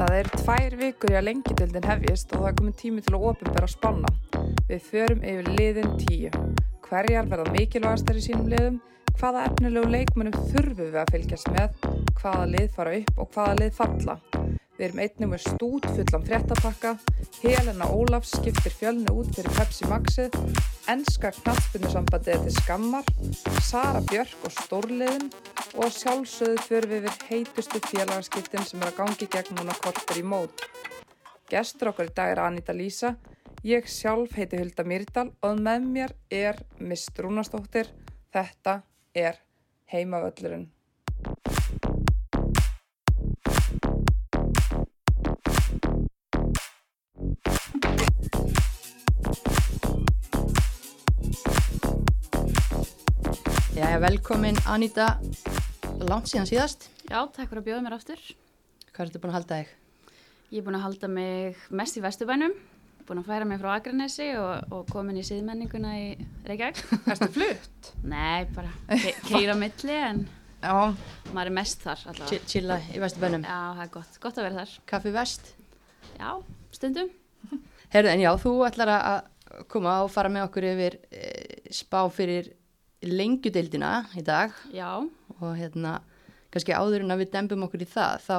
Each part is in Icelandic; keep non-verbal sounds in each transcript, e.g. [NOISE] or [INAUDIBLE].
Það er tvær vikur í að lengjadöldin hefjist og það er komin tími til að ofinbera spanna. Við förum yfir liðin tíu. Hverjar verða mikilvægastar í sínum liðum? Hvaða efnilegu leikmennum þurfum við að fylgjast með? Hvaða lið fara upp og hvaða lið falla? Við erum einnum með stút fullan fréttapakka. Helena Ólafs skiptir fjölni út fyrir Pepsi Maxið. Enska knattbyrnusambandið er til skammar. Sara Björk og Stórliðin. Og sjálfsögðu fyrir við við heitustu félagaskiptin sem er að gangi gegn núna kortur í mót. Gestur okkar í dag er Anita Lísa. Ég sjálf heiti Hulda Myrdal og með mér er Mist Rúnastóttir. Þetta er heimavöllurinn. Jæja, velkomin Anita, langt síðan síðast. Já, takk fyrir að bjóða mér aftur. Hvað ertu búin að halda þig? Ég er búin að halda mig mest í Vesturbænum, búin að færa mig frá Akranesi og, og komin í síðmenninguna í Reykjavík. Erstu flutt? Nei, bara [LAUGHS] ke keira milli en Já, maður er mest þar Ch allavega. chilla í Vesturbænum. Já, það er gott, gott að vera þar. Kaffi vest. Já, stundum. Herðu, en já, þú ætlar að koma og fara með okkur yfir e, spá fyrir lengjudeildina í dag Já, og hérna, kannski áður en að við dembum okkur í það, þá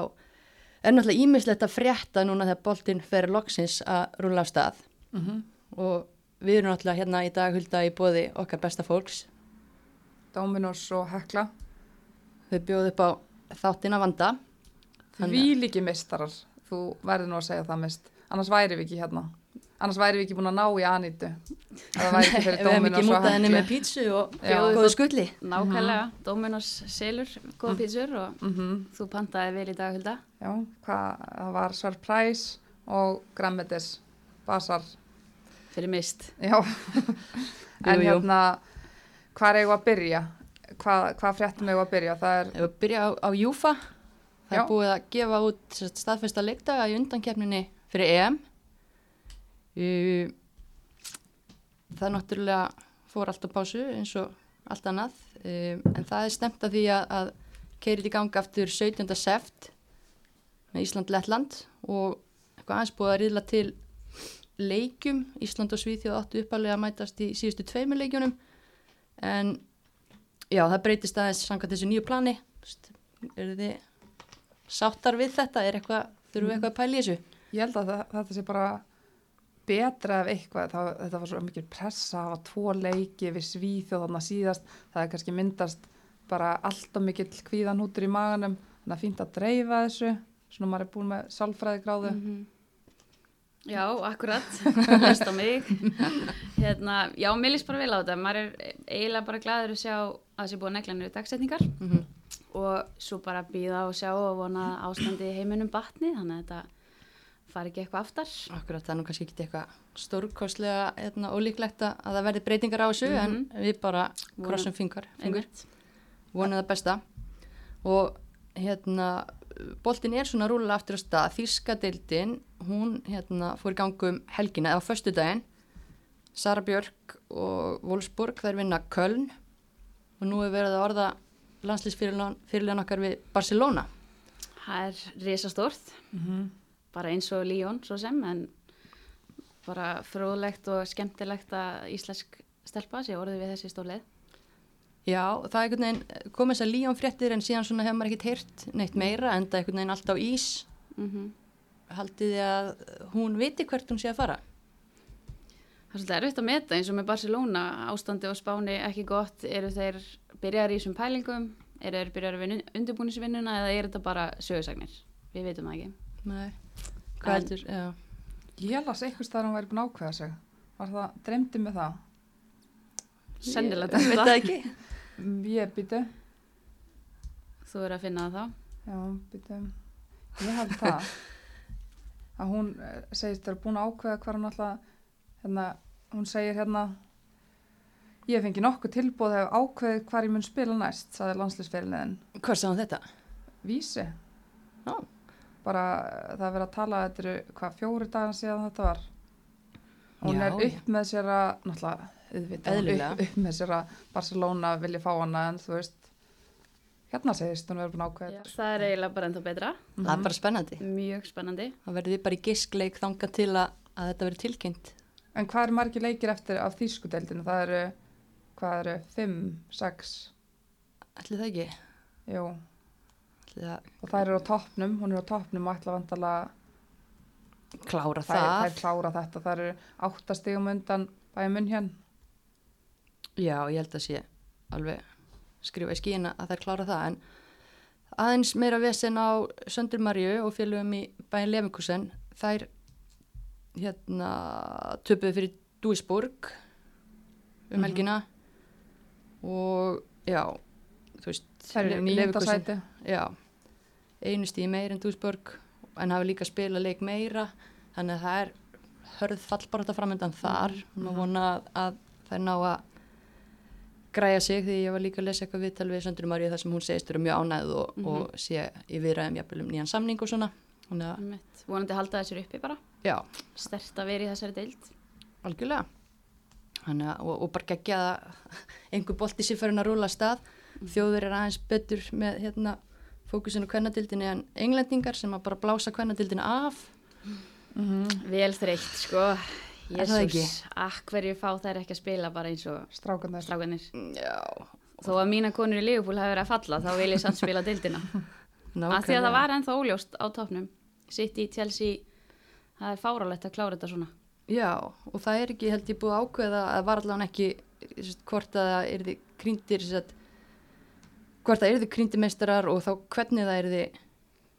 er náttúrulega ímislegt að frétta núna þegar boltinn fer loksins að rúla á stað mm og við erum náttúrulega hérna í dag hulda í bóði okkar besta fólks. Dominos og Hekla. Þau bjóðu upp á þáttina vanda. Því líki mistarar. Þú verður nú að segja það mist. Annars væri við ekki hérna. Annars væri við ekki búin að ná í Anitu. Það væri ekki fyrir [LAUGHS] Við hefum Dominos ekki mútað henni með pítsu og góðu skulli. nákvæmlega. Dominos selur, góða pítsur og Mhm. þú pantaði vel í dag, Hulda. Já, hvað, það var surprise og grammetis, basar, Fyrir mist. já. [LAUGHS] en Jú, jú. hérna, hvað er ég að byrja? Hvað, hvað fréttum ég að byrja? Það er, Ef við byrja á, á Júfa, það Já. er búið að gefa út sem sagt, staðfesta leikdaga í undankefninni fyrir EM. Það er náttúrulega fór allt á pásu eins og allt annað, en það er stemt að því að, að keirið í gang aftur 17. seft með Ísland-Lettland og eitthvað aðeins búið að riðla til leikjum, Ísland og Svíþjóð áttu uppalega að mætast í síðustu tveimur leikjunum. En já, það breytist aðeins samkvæmt þessu nýju plani. Eru þið sáttar við þetta, er eitthvað þurfum við eitthvað að pæla í þessu? Ég held að það, þetta sé bara betra ef eitthvað, það, þetta var svo mikil pressa að hafa tvo leiki við svíþjóð þarna síðast, það er kannski myndast bara allt og mikill kvíðanhútur í maganum, þannig að fínt að dreifa þessu, svona maður er búin með sálfræði gráðu. Mhm. Já, akkurat, hlust [LAUGHS] á mig. hérna, já, mér líst bara vel á þetta. Maður er eiginlega bara gladur að sjá að það sé búið að negla niður dagsetningar mm -hmm. og svo bara býða og sjá og vona að ástandi í heiminum batni, þannig að þetta fari ekki eitthvað aftar. Akkurat, það er nú kannski ekki eitthvað stórkostlega hérna, ólíklegt að að það verði breytingar á þessu Mhm. en við bara krossum fingur, fingur. vonum það besta. Og hérna boltin er svona rúla aftur á stað. Þýrskadeildin, hún hérna fór í gangum helgina eða á föstudaginn. Sara Björk og Wolfsburg þær vinna Köln. Og nú er verið að orða landslýsfyrirlegan okkar við Barcelona. Það er risastórt, bara eins og Líón svo sem, en bara fróðlegt og skemmtilegt að íslensk stelpa sé orðið við þessi stólið. Já, það er einhvern veginn komið þess að líjum fréttir en síðan svona hefur maður ekkert heyrt neitt meira en það er einhvern veginn allt á ís. Mm haldið þið að hún viti hvert hún sé að fara? Það er svolítið erfitt að meta eins og með Barcelona, ástandi og spáni ekki gott, eru þeir byrjar í þessum pælingum, eru þeir byrjar að vinna undirbúnisvinnuna eða er þetta bara sögursagnir? Við veitum það ekki. Nei, hvað heldur, Ég las staðar að hún væri búin að ákveða sig. Var það, dreymdi með það? Sennilega Ég veit það ekki Ég býtu, Þú er að finna það þá. já, býtu, ég held það. Að hún eh, segist að búin að ákveða hvað hún alltaf, hérna, hún segir hérna, ég fengi nokkuð tilbúð hefur ákveðið hvað ég mun spila næst, saði landslýsfyrirliðin. Hvað sá hún þetta? Vísi. Já. Bara það er verið að tala, þetta eru hvað fjóri dagar síðan þetta var. Hún Já, er upp með sér að, náttúrulega, auðvitað, Eðlilega. upp, upp með sér að Barcelona vilja fá hana en þú veist, Hérna segist hún verður búin að ákveða Já, það er eiginlega bara ennþá betra. það er bara spennandi Mjög spennandi. það verður við bara í giskleik þanga til að, að þetta verður tilkynnt En hvað eru margir leikir eftir af þýskudeldinu? Það eru, hvað eru, fimm, sex, ætli það ekki jú. Það Og þær eru á toppnum, hún er á toppnum og ætla vandala, klára þær, það þær klára þetta. Það eru áttastigum undan bæja munn hérna. já, ég held að sé alveg skrifa í skíina að þær klára það en aðeins meira vesen á Söndur Marju og félögum í bæin Lefinkusen þær hérna töpuðu fyrir Duisburg um Mhm. helgina og já þú veist Þær eru Leverkusen- sæti. já, einu stíð meir en Duisburg en hafa líka spilað leik meira. Þannig að það er hörð fallbarata framöndan þar. Mhm, og vona að, að það er ná að græja sig því ég var líka að lesa eitthvað viðtal við Söndru Maríu þar sem hún segist vera mjög ánægð og, Mhm. og sé í viðræðum jafnvel um nýjan samning og svona. Vonandi halda þessir uppi bara. já, Stert að vera í þessari deild. algjörlega. Þannig að, og, og bara gegja að einhver bolti sér fyrir að rúla stað. Þjóður er aðeins betur með hérna fókusin á kvennadildinni en englendingar sem að bara blása kvennadildinni af Mm Vel þreytt, sko. Er það ekki? Jésús, að hverju fá þær ekki að spila bara eins og Strákan þess. strákanir. já, Þó að mína konur í Liverpool hafi verið að falla, þá vil ég samt spila deildina. [LAUGHS] Af því að það var ennþá óljóst á topnum. City, Chelsea, það er fáralegt að klára þetta svona. Já, og það er ekki held ég búið að ákveða að var allavega ekki hvort að það er þið krýndir sest, hvort það er þið krýndimeistarar og þá hvernig það er þið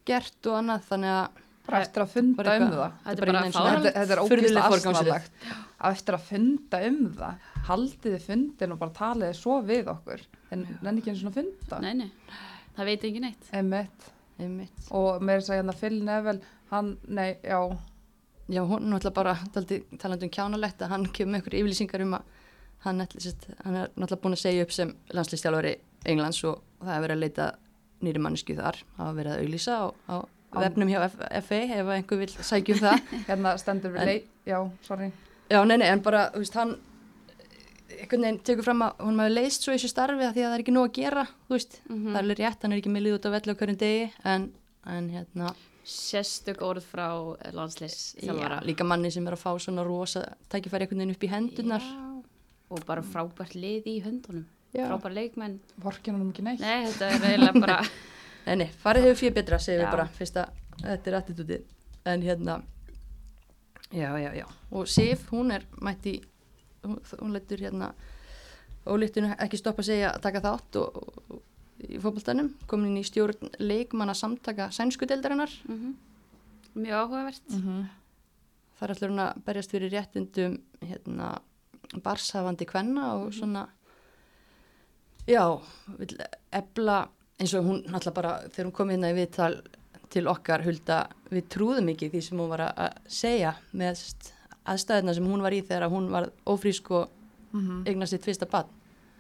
gert og annað þannig að Bara eftir að funda Bara um það. Þetta er eins og þetta er Furðuleg ógísla aðsnarlegt. Að eftir að funda um það, haldið þið fundin og bara talið þið svo við okkur. En nenni ekki einu svona funda. Nei, nei, það veit ekki neitt. Einmitt. einmitt. Og meira að segja hérna Phil Neville, hann, nei, já, Já, hún er náttúrulega bara talandi, talandi um kjánalegt að hann kemur með ykkur yfirlýsingar um að hann, hann er náttúrulega búin að segja upp sem landslistjálfari Englands og það er verið að leita nýri mannesku þar, það var verið að auglýsa á, á vefnum hjá F FA ef einhver vil sækja um það [LAUGHS] hérna stendur við leik, já, sorry. Já, nei, nei, en bara, þú veist, hann einhvern veginn tekur fram að hún maður leist svo í þessu starfi að því að það er ekki nóg að gera, þú veist, Mhm. það er alveg rétt, hann er ekki með lið út á velli á hverjum degi, en, en hérna, Sérstök orð frá landsleis já, líka manni sem er að fá svona rosa tækifæri einhvern veginn upp í hendunar. Og bara frábært lið í höndunum. Já. Frábært leikmenn. Vorkinu hann ekki neitt. Nei, þetta er eiginlega bara... [LAUGHS] Nei, nei, farið hefur fyrir betra, segir Já. við bara, fyrst að þetta er attitútið, en hérna, já, já, já, og Sif, hún er mætti, hún, hún letur hérna, ólíktinu ekki stoppa að segja að taka þátt og, og, og í fótboltanum, komin inn í stjórn leikmanna samtaka sænskudeldarinnar, Mm Mjög áhugavert. Mm -hmm. þar ætlur hún að berjast fyrir réttindum, hérna, barshafandi kvenna og svona, já, ebla, eins og hún náttúrulega bara, þegar hún kom inn í viðtal til okkar hulda, við trúðum ekki því sem hún var að- að segja með st- aðstæðina sem hún var í þegar hún var ófrísk og eignar sitt fyrsta barn.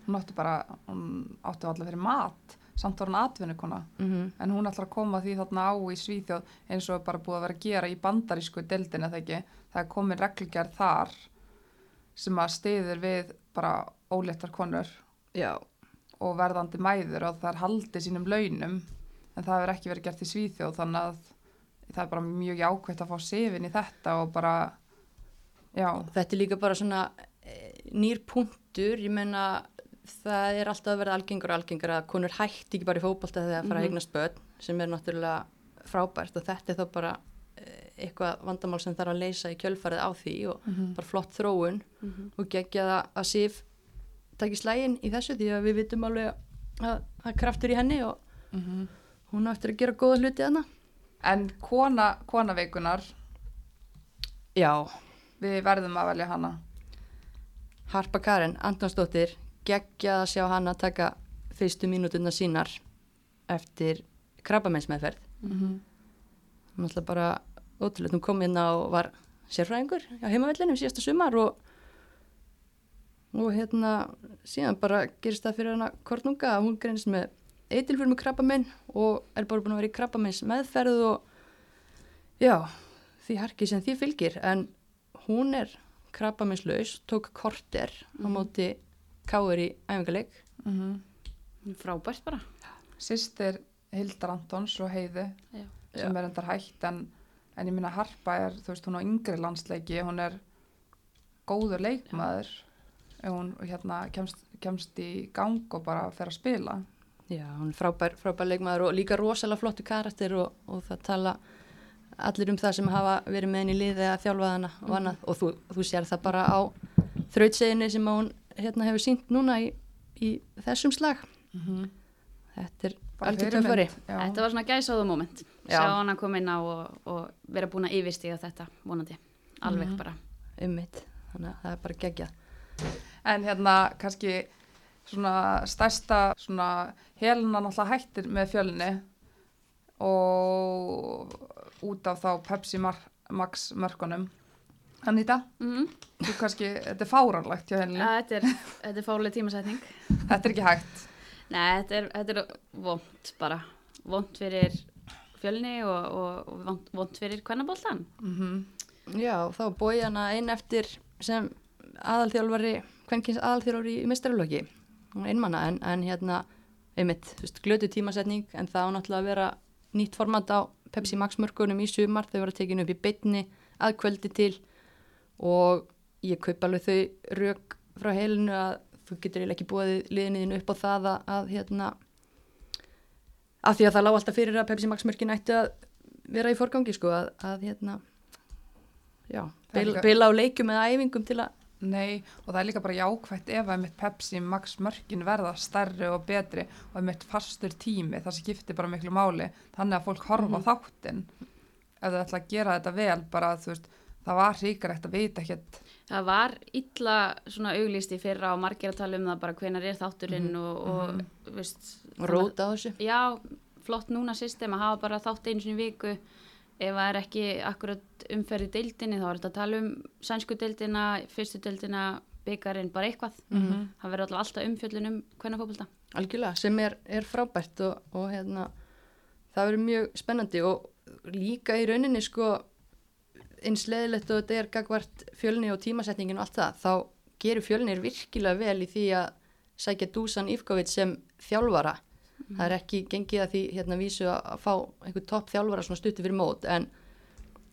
Hún átti bara, hún átti allavega fyrir mat, samt var hún atvinnukona. Mm En hún ætlar að koma því þarna á í Svíþjóð eins og bara búið að vera að gera í bandarísku deildin eða ekki. Það er komin reglgerð þar sem að stiður við bara óléttar konur Já, og verðandi mæður og það er haldið sínum launum en það hefur ekki verið gert í Svíþjóð þannig að það er bara mjög jákvæmt að fá sifin í þetta og bara já, þetta er líka bara svona e, nýr punktur, ég meina það er alltaf að verða algengur og algengur að konur hætti ekki bara í fótbolta þegar það fara að Mhm. eignast börn sem er náttúrulega frábært og þetta er þá bara e, eitthvað vandamál sem þarf að leysa í kjölfarið á því og bara flott þróun og geggja það að Sif taki slægin í þessu því að við vitum alveg að það kraftur í henni og hún á eftir að gera góða hluti þarna. en kona, konaveikunar Já, við verðum að velja hana. Harpa Karen Antonsdóttir geggjað að sjá hann að taka fyrstu mínútuna sínar eftir krabbameinsmeðferð. Mm -hmm. hún ætla bara ótrúlega, hún kom hérna og var sérfræðingur á heimavellinum síðasta sumar og og hérna síðan bara gerist það fyrir hana kornunga að hún greinist með eitilfyrir með krabbamein og er bara búin að vera í krabbameins meðferð og já, því harki sem því fylgir en hún er krabbameinslaus, tók korter á móti káir í æfingarleik Mm -hmm. Frábært bara. sýstir Hildar Antons og Heiði Já. sem er endar hægt en, en ég minna Harpa er, þú veist, hún á yngri landsleiki, hún er góður leikmaður ef hún hérna kemst, kemst í gang og bara fer að spila. Já, hún er frábær, frábær leikmaður og líka rosalega flottu karakter og, og það tala allir um það sem hafa verið með henni í liði að þjálfa hana og annað og þú, þú sér það bara á þrautseginni sem hún hérna hefur sínt núna í, í þessum slag. Þetta er Bara algjör fyrirmynd, töffari. já. Þetta var svona gæsáðu moment. Já. Sjá hana koma inn á og, og vera búin að yfirstíða þetta, vonandi. Alveg Mhm. bara. ummitt, þannig að það er bara geggjað. En hérna kannski svona stærsta svona helina náttúrulega hættir með fjölni og út af þá Pepsi Mar Max mörkunum. Anita, Mm þú kannski, þetta er fáranlegt hjá henni. ja, þetta er, þetta er fálega tímasetning. Þetta er ekki hægt. Nei, þetta er, þetta er vond bara. Vond fyrir fjölni og, og, og vond, fyrir kvennaboltan. Mm Já, þá bói hana einn eftir sem aðalþjálfari, kvenkins aðalþjálfari í mistralöki, einmanna, en, en hérna, einmitt, þú veist, glötu tímasetning, en það á náttúrulega að vera nýtt format á Pepsi Max mörgunum í sumar, þau voru tekinu upp í bytni að kvöldi til og ég kaup alveg þau rauk frá heilinu að þú getur ekki búið liðniðinu upp á það að, að hérna, að því að það lág alltaf fyrir að Pepsi Max mörkin ættu að vera í forgangi, sko, að, að hérna, já, bila á leikjum eða æfingum til að Nei, og það er líka bara jákvætt ef að mitt Pepsi Max mörkin verða stærri og betri og að mitt fastur tími, það skiptir bara miklu máli, þannig að fólk horfa á þáttinn. Ef þau ætla að gera þetta vel, bara þú veist, það var hríkarægt að vita ekkert. Það var illa svona auglýst í fyrra og margir að tala um það bara hvenar er þátturinn og, og veist, og róta á þessu. Já, flott núna system að hafa bara þátt einu sinni í viku ef það er ekki akkurat umferð í deildinni þá er þetta að tala um sænsku deildina, fyrstu deildina, byggarinn, bara eitthvað. Það verður alltaf umfjöllun um hvernig fókbalta. Algjörlega, sem er, er frábært og, og hérna, það verður mjög spennandi og líka í rauninni sko eins leðilegt og þetta er gagvart fjölni og tímasetningin og allt það, þá gerur fjölnir virkilega vel í því að sækja Dusan Ivkovic sem þjálfara. Það er ekki gengið að því hérna vísu að, fá einhver topp þjálfara svona stutti fyrir mót en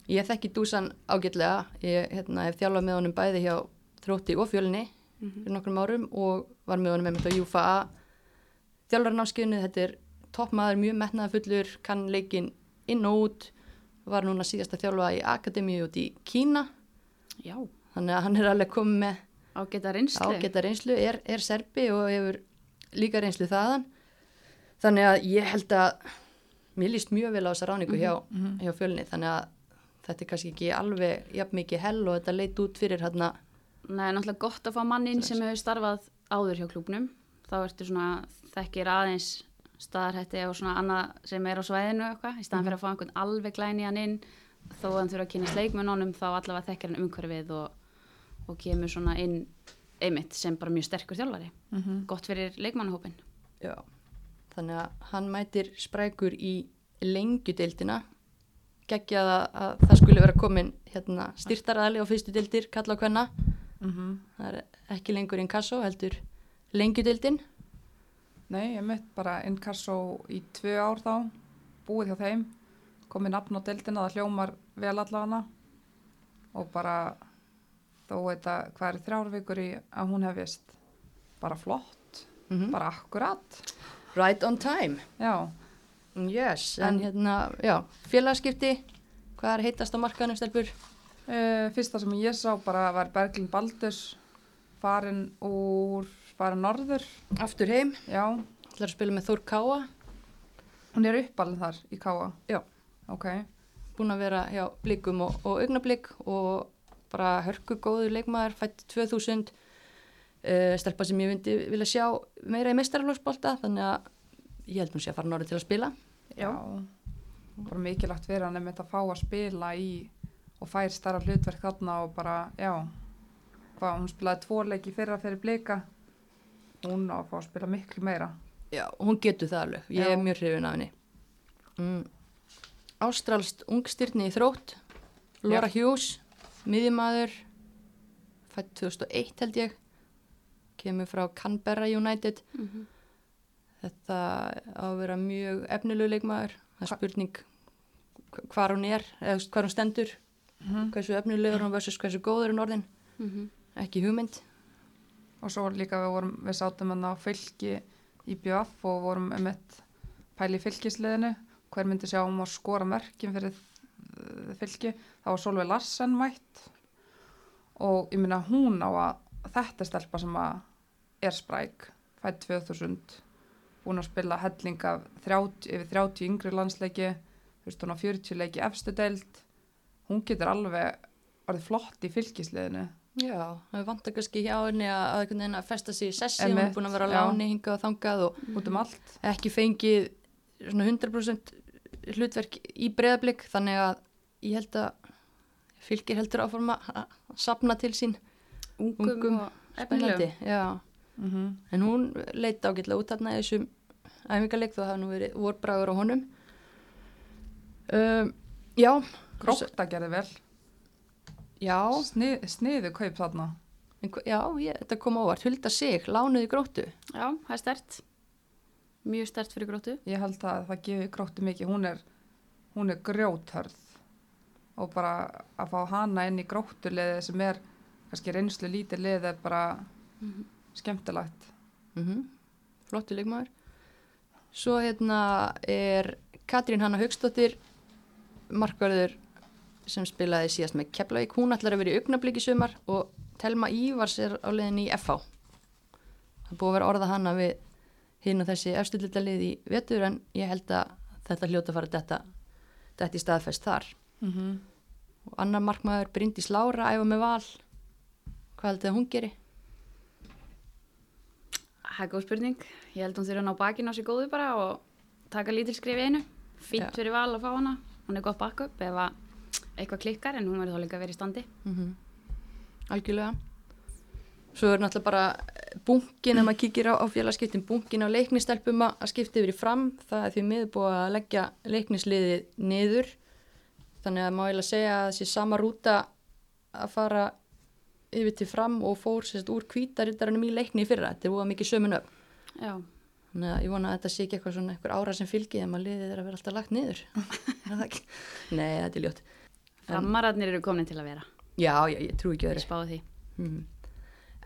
ég þekki Dusan ágætlega, ég hérna, hef þjálfað með honum bæði hjá þrótti og fjölni fyrir nokkrum árum og var með honum með mitt á UFA þjálfarnámskeiðinu, þetta er toppmaður, mjög metnaðafullur, kann leikin inn og út, var núna síðast að þjálfa í akademíu út í Kína, Já, þannig að hann er alveg komið með ágæta reynslu. ágæta reynslu, er, er serbi og hefur líka reynslu þaðan. Þannig að ég held að mér líst mjög vel á þessa ráningu hjá, hjá fjölni, þannig að þetta er kannski ekki alveg jafn mikið hell og þetta leit út fyrir hérna, Nei, náttúrulega gott að fá mannin sem hefur starfað áður hjá klúbnum. Þá ertu svona, þekkir aðeins staðarhætti og svona annað sem er á svæðinu eitthvað, í staðan fyrir að fá einhvern alveg glæni hann inn, þó að hann þurfa að kynna sleikmennunum, þá allavega þekkir hann umhverfið og, og kemur svona inn einmitt sem bara mjög sterkur þjálfari. Gott fyrir leikmannahópin. Já, þannig að hann mætir sprækur í lengjudeildina geggjað að, að það skulle vera komin hérna, styrtaraðali á fyrstu deildir kalla á hvenna mm það er ekki lengur inkasso heldur lengjudeildin Nei, ég mitt bara inkasso í tvö ár þá, búið hjá þeim, komið nafn á deildina, það hljómar vel allavega. Og bara þó þetta hvað er þrjár vikur í að hún hefist bara flott, mm bara akkurat, right on time. Já, yes, en, En- hérna, já, félagskipti hvað er heitast á markaðanum stelpur? Uh, fyrsta sem ég sá bara var Berglind Baldurs farin úr, farin norður, aftur heim, já, ætlar að spila með Þór Káa hún er uppalinn þar í Káa, já, ok, búin að vera hjá blikum og, og augnablík og bara hörku góður leikmaður, fætt 2000 uh, stelpa sem ég myndi vilja sjá meira í meistaralóksbolta þannig að ég held nú sé að fara norður til að spila. Já, bara mikilvægt fyrir hann einmitt að fá að spila í og fær starra hlutverk þarna og bara, já, hvað, hún spilaði tvo leiki fyrra fyrir blika, hún á að fá að spila miklu meira. já, hún getur það alveg, ég Já. er mjög hrifin af henni. Mm. Ástralst ungstyrni í þrótt. Laura Hughes miðjumæður fætt 2001 held ég kemur frá Canberra United. Þetta á að vera mjög efnilegu leikmaður. Það er spurning hvar hún er eða hvar hún stendur. Mhm. hversu efnilegur hún versus hversu góður hún orðin. Mm ekki hugmynd. Og svo líka við vorum, við sátum hann á fylki í BF og vorum um eitt pæli í fylkisliðinu, hver myndi sjá um að skora merkin fyrir fylki, það var Solveig Larsen mætt og ég minna hún á að þetta er stelpa sem að er spræk, fætt 2000, búin að spila helling af 30, yfir 30 yngri landsleiki, þú veist hún á 40 leiki efstu deild, hún getur alveg orðið flott í fylkisliðinu. Já, það vantar kannski hjá henni að, að, að festa sig í sessi, hún er búin að vera á láni hingað og þangað og út um allt. ekki fengið svona 100% hlutverk í breyðablík þannig að ég held að fylgir heldur áforma að sapna til sín Ungum, Ungum, og spennandi, efnilegum. já. Mm En hún leita ágætlega út þarna í þessum æfingarleik þó hafa nú verið vorbræður á honum. Um, já, Gróta gerði vel, já, Snið, sniðu kaup þarna. en já, ég, þetta kom ávart. Hulda sig, lánuði gróttu. Já, það er stert. Mjög stert fyrir gróttu. Ég held að það gefi gróttu mikið, hún er, hún er grjóthörð og bara að fá hana inn í gróttuliði sem er kannski reynslu lítið er bara skemmtilegt. Mm Flottu leikmaður. Svo hérna er Katrín Hanna Haugstóttir, markverður sem spilaði síðast með Keflavík. Hún ætlar að vera í augnablík í sumar og Telma Ívars er á leiðinni í FH. Það búið að vera orða hana við hinn og þessi efstillita lið í vetur en ég held að þetta hljóta fara þetta, þetta í staðfest þar. Mm -hmm. Og annar markmaður Bryndís Lára æfa með val. Hvað heldur það að hún geri? Það er góð spurning. Ég held hún þurfa að ná bakinn á sig góðu bara og taka lítil skrif í einu. Fínt Já. fyrir val að fá hana. Hún er gott backup ef að eitthvað klikkar en hún verður þá líka að vera í standi. mm algjörlega svo er náttúrulega bara bunkin ef maður kíkir á, á félagskiptin bunkin á leiknistelpum að að skipta yfir í fram það er því miður búið að leggja leiknisliðið niður þannig að ég að segja að þessi sama rúta að fara yfir til fram og fór sérst úr kvítarittarunum í leikni fyrra, þetta er búið mikið sömun upp Já, þannig að ég vona að þetta sé ekki eitthvað svona eitthvað ára sem fylgi en maður liðið er að vera alltaf lagt niður [LAUGHS] Er það ekki? Nei, þetta er ljótt framararnir eru komin til að vera. Já, já, ég trú ekki öðru. Mm.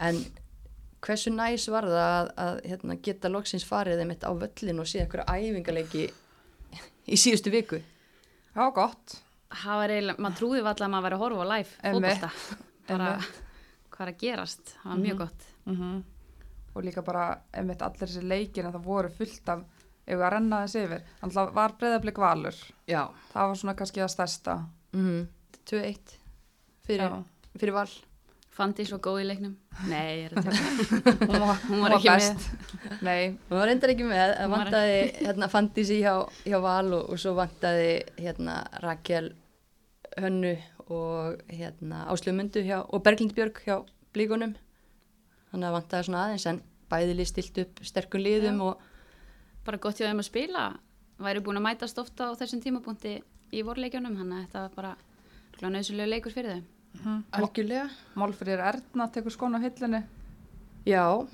En hversu næs var það að, að hérna, geta loksins farið þeim eitt á völlin og sé eitthvað æfingarleiki í síðustu viku? Já, gott. Það var eiginlega, maður trúði valla að maður væri að horfa á live fótbolta. Bara hvað er að gerast. Það var mjög gott. Mm Og líka bara, einmitt allir þessi leikir að það voru fullt af, ef við að renna þessi yfir, þannig að var breyðablik valur. Já. Það var svona kannski það stærsta. Mm. 2-1 fyrir, fyrir val. Fandi svo góð í leiknum. Nei, er. [LAUGHS] Hún var, Hún var ekki best. Nei, Hún var reyndar ekki með, það vantaði hérna, Fandísi hjá, hjá val og, og svo vantaði hérna, Rakel Hönnu og hérna, Áslömundu hjá, og Berglind Björg hjá Blíkunum. Þannig að vantaði svona aðeins en bæði lið stilt upp sterkum liðum Já. og Bara gott hjá þeim að spila. Væri búin að mætast ofta á þessum tímapunkti í vorleikjunum. Þannig að þetta var bara nöðsulegu leikur fyrir þau. Mhm. algjörlega. Málfrýr Erna tekur skona á hillinu. Já,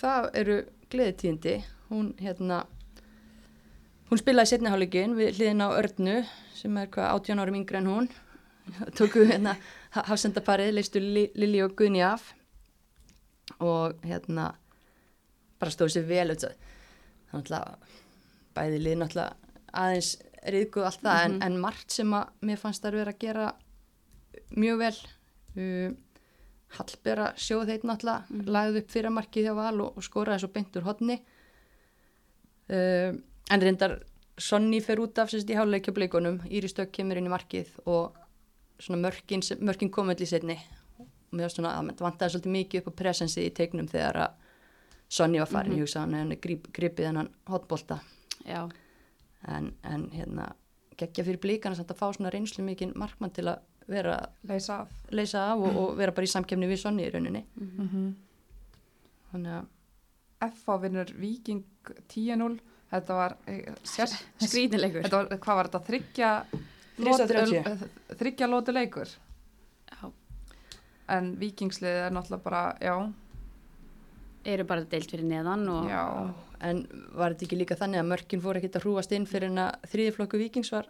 það eru gleðitíðindi. Hún, hérna, hún spilaði setniháleikin við hliðin á Örnu sem er hvað 18 árum yngre en hún. Tóku hérna hafsendaparið, leistu Lili og Gunni af og hérna bara stóð sér vel. Þannig að bæði lið náttúrulega aðeins riðguð allt það en, en margt sem að mér fannst þær vera að gera mjög vel. Uh, Hallbera sjóð heit náttúrulega lagði upp fyrramarkið hjá Val og, og skoraði svo beint úr hodni uh, en reyndar Sonny fer út af sérst í háluleikjableikunum Íri Stök kemur inn í markið og svona mörkin, mörkin til setni og mér var svona að það vantaði svolítið mikið upp á presensi í teiknum þegar að Sonny var farin, ég hugsa hann henni grip, gripið hennan hotbolta Já, en, en hérna geggja fyrir blíkana samt að fá svona reynslu mikið markmann til að vera Leysa af. leysa af og, og vera bara í samkefni við Sonny í rauninni Mm -hmm. þannig að F.A. vinnur Viking 10-0. Þetta var, eh, sér, skrítinleikur. þetta var, hvað var þetta, þryggja, Lót- eh, lóti leikur. Já, En Vikingslið er náttúrulega bara, já, eru bara deilt fyrir neðan og já, en var þetta ekki líka þannig að mörkin fór ekkert að hrúast inn fyrir en að þriðiflokku vikings var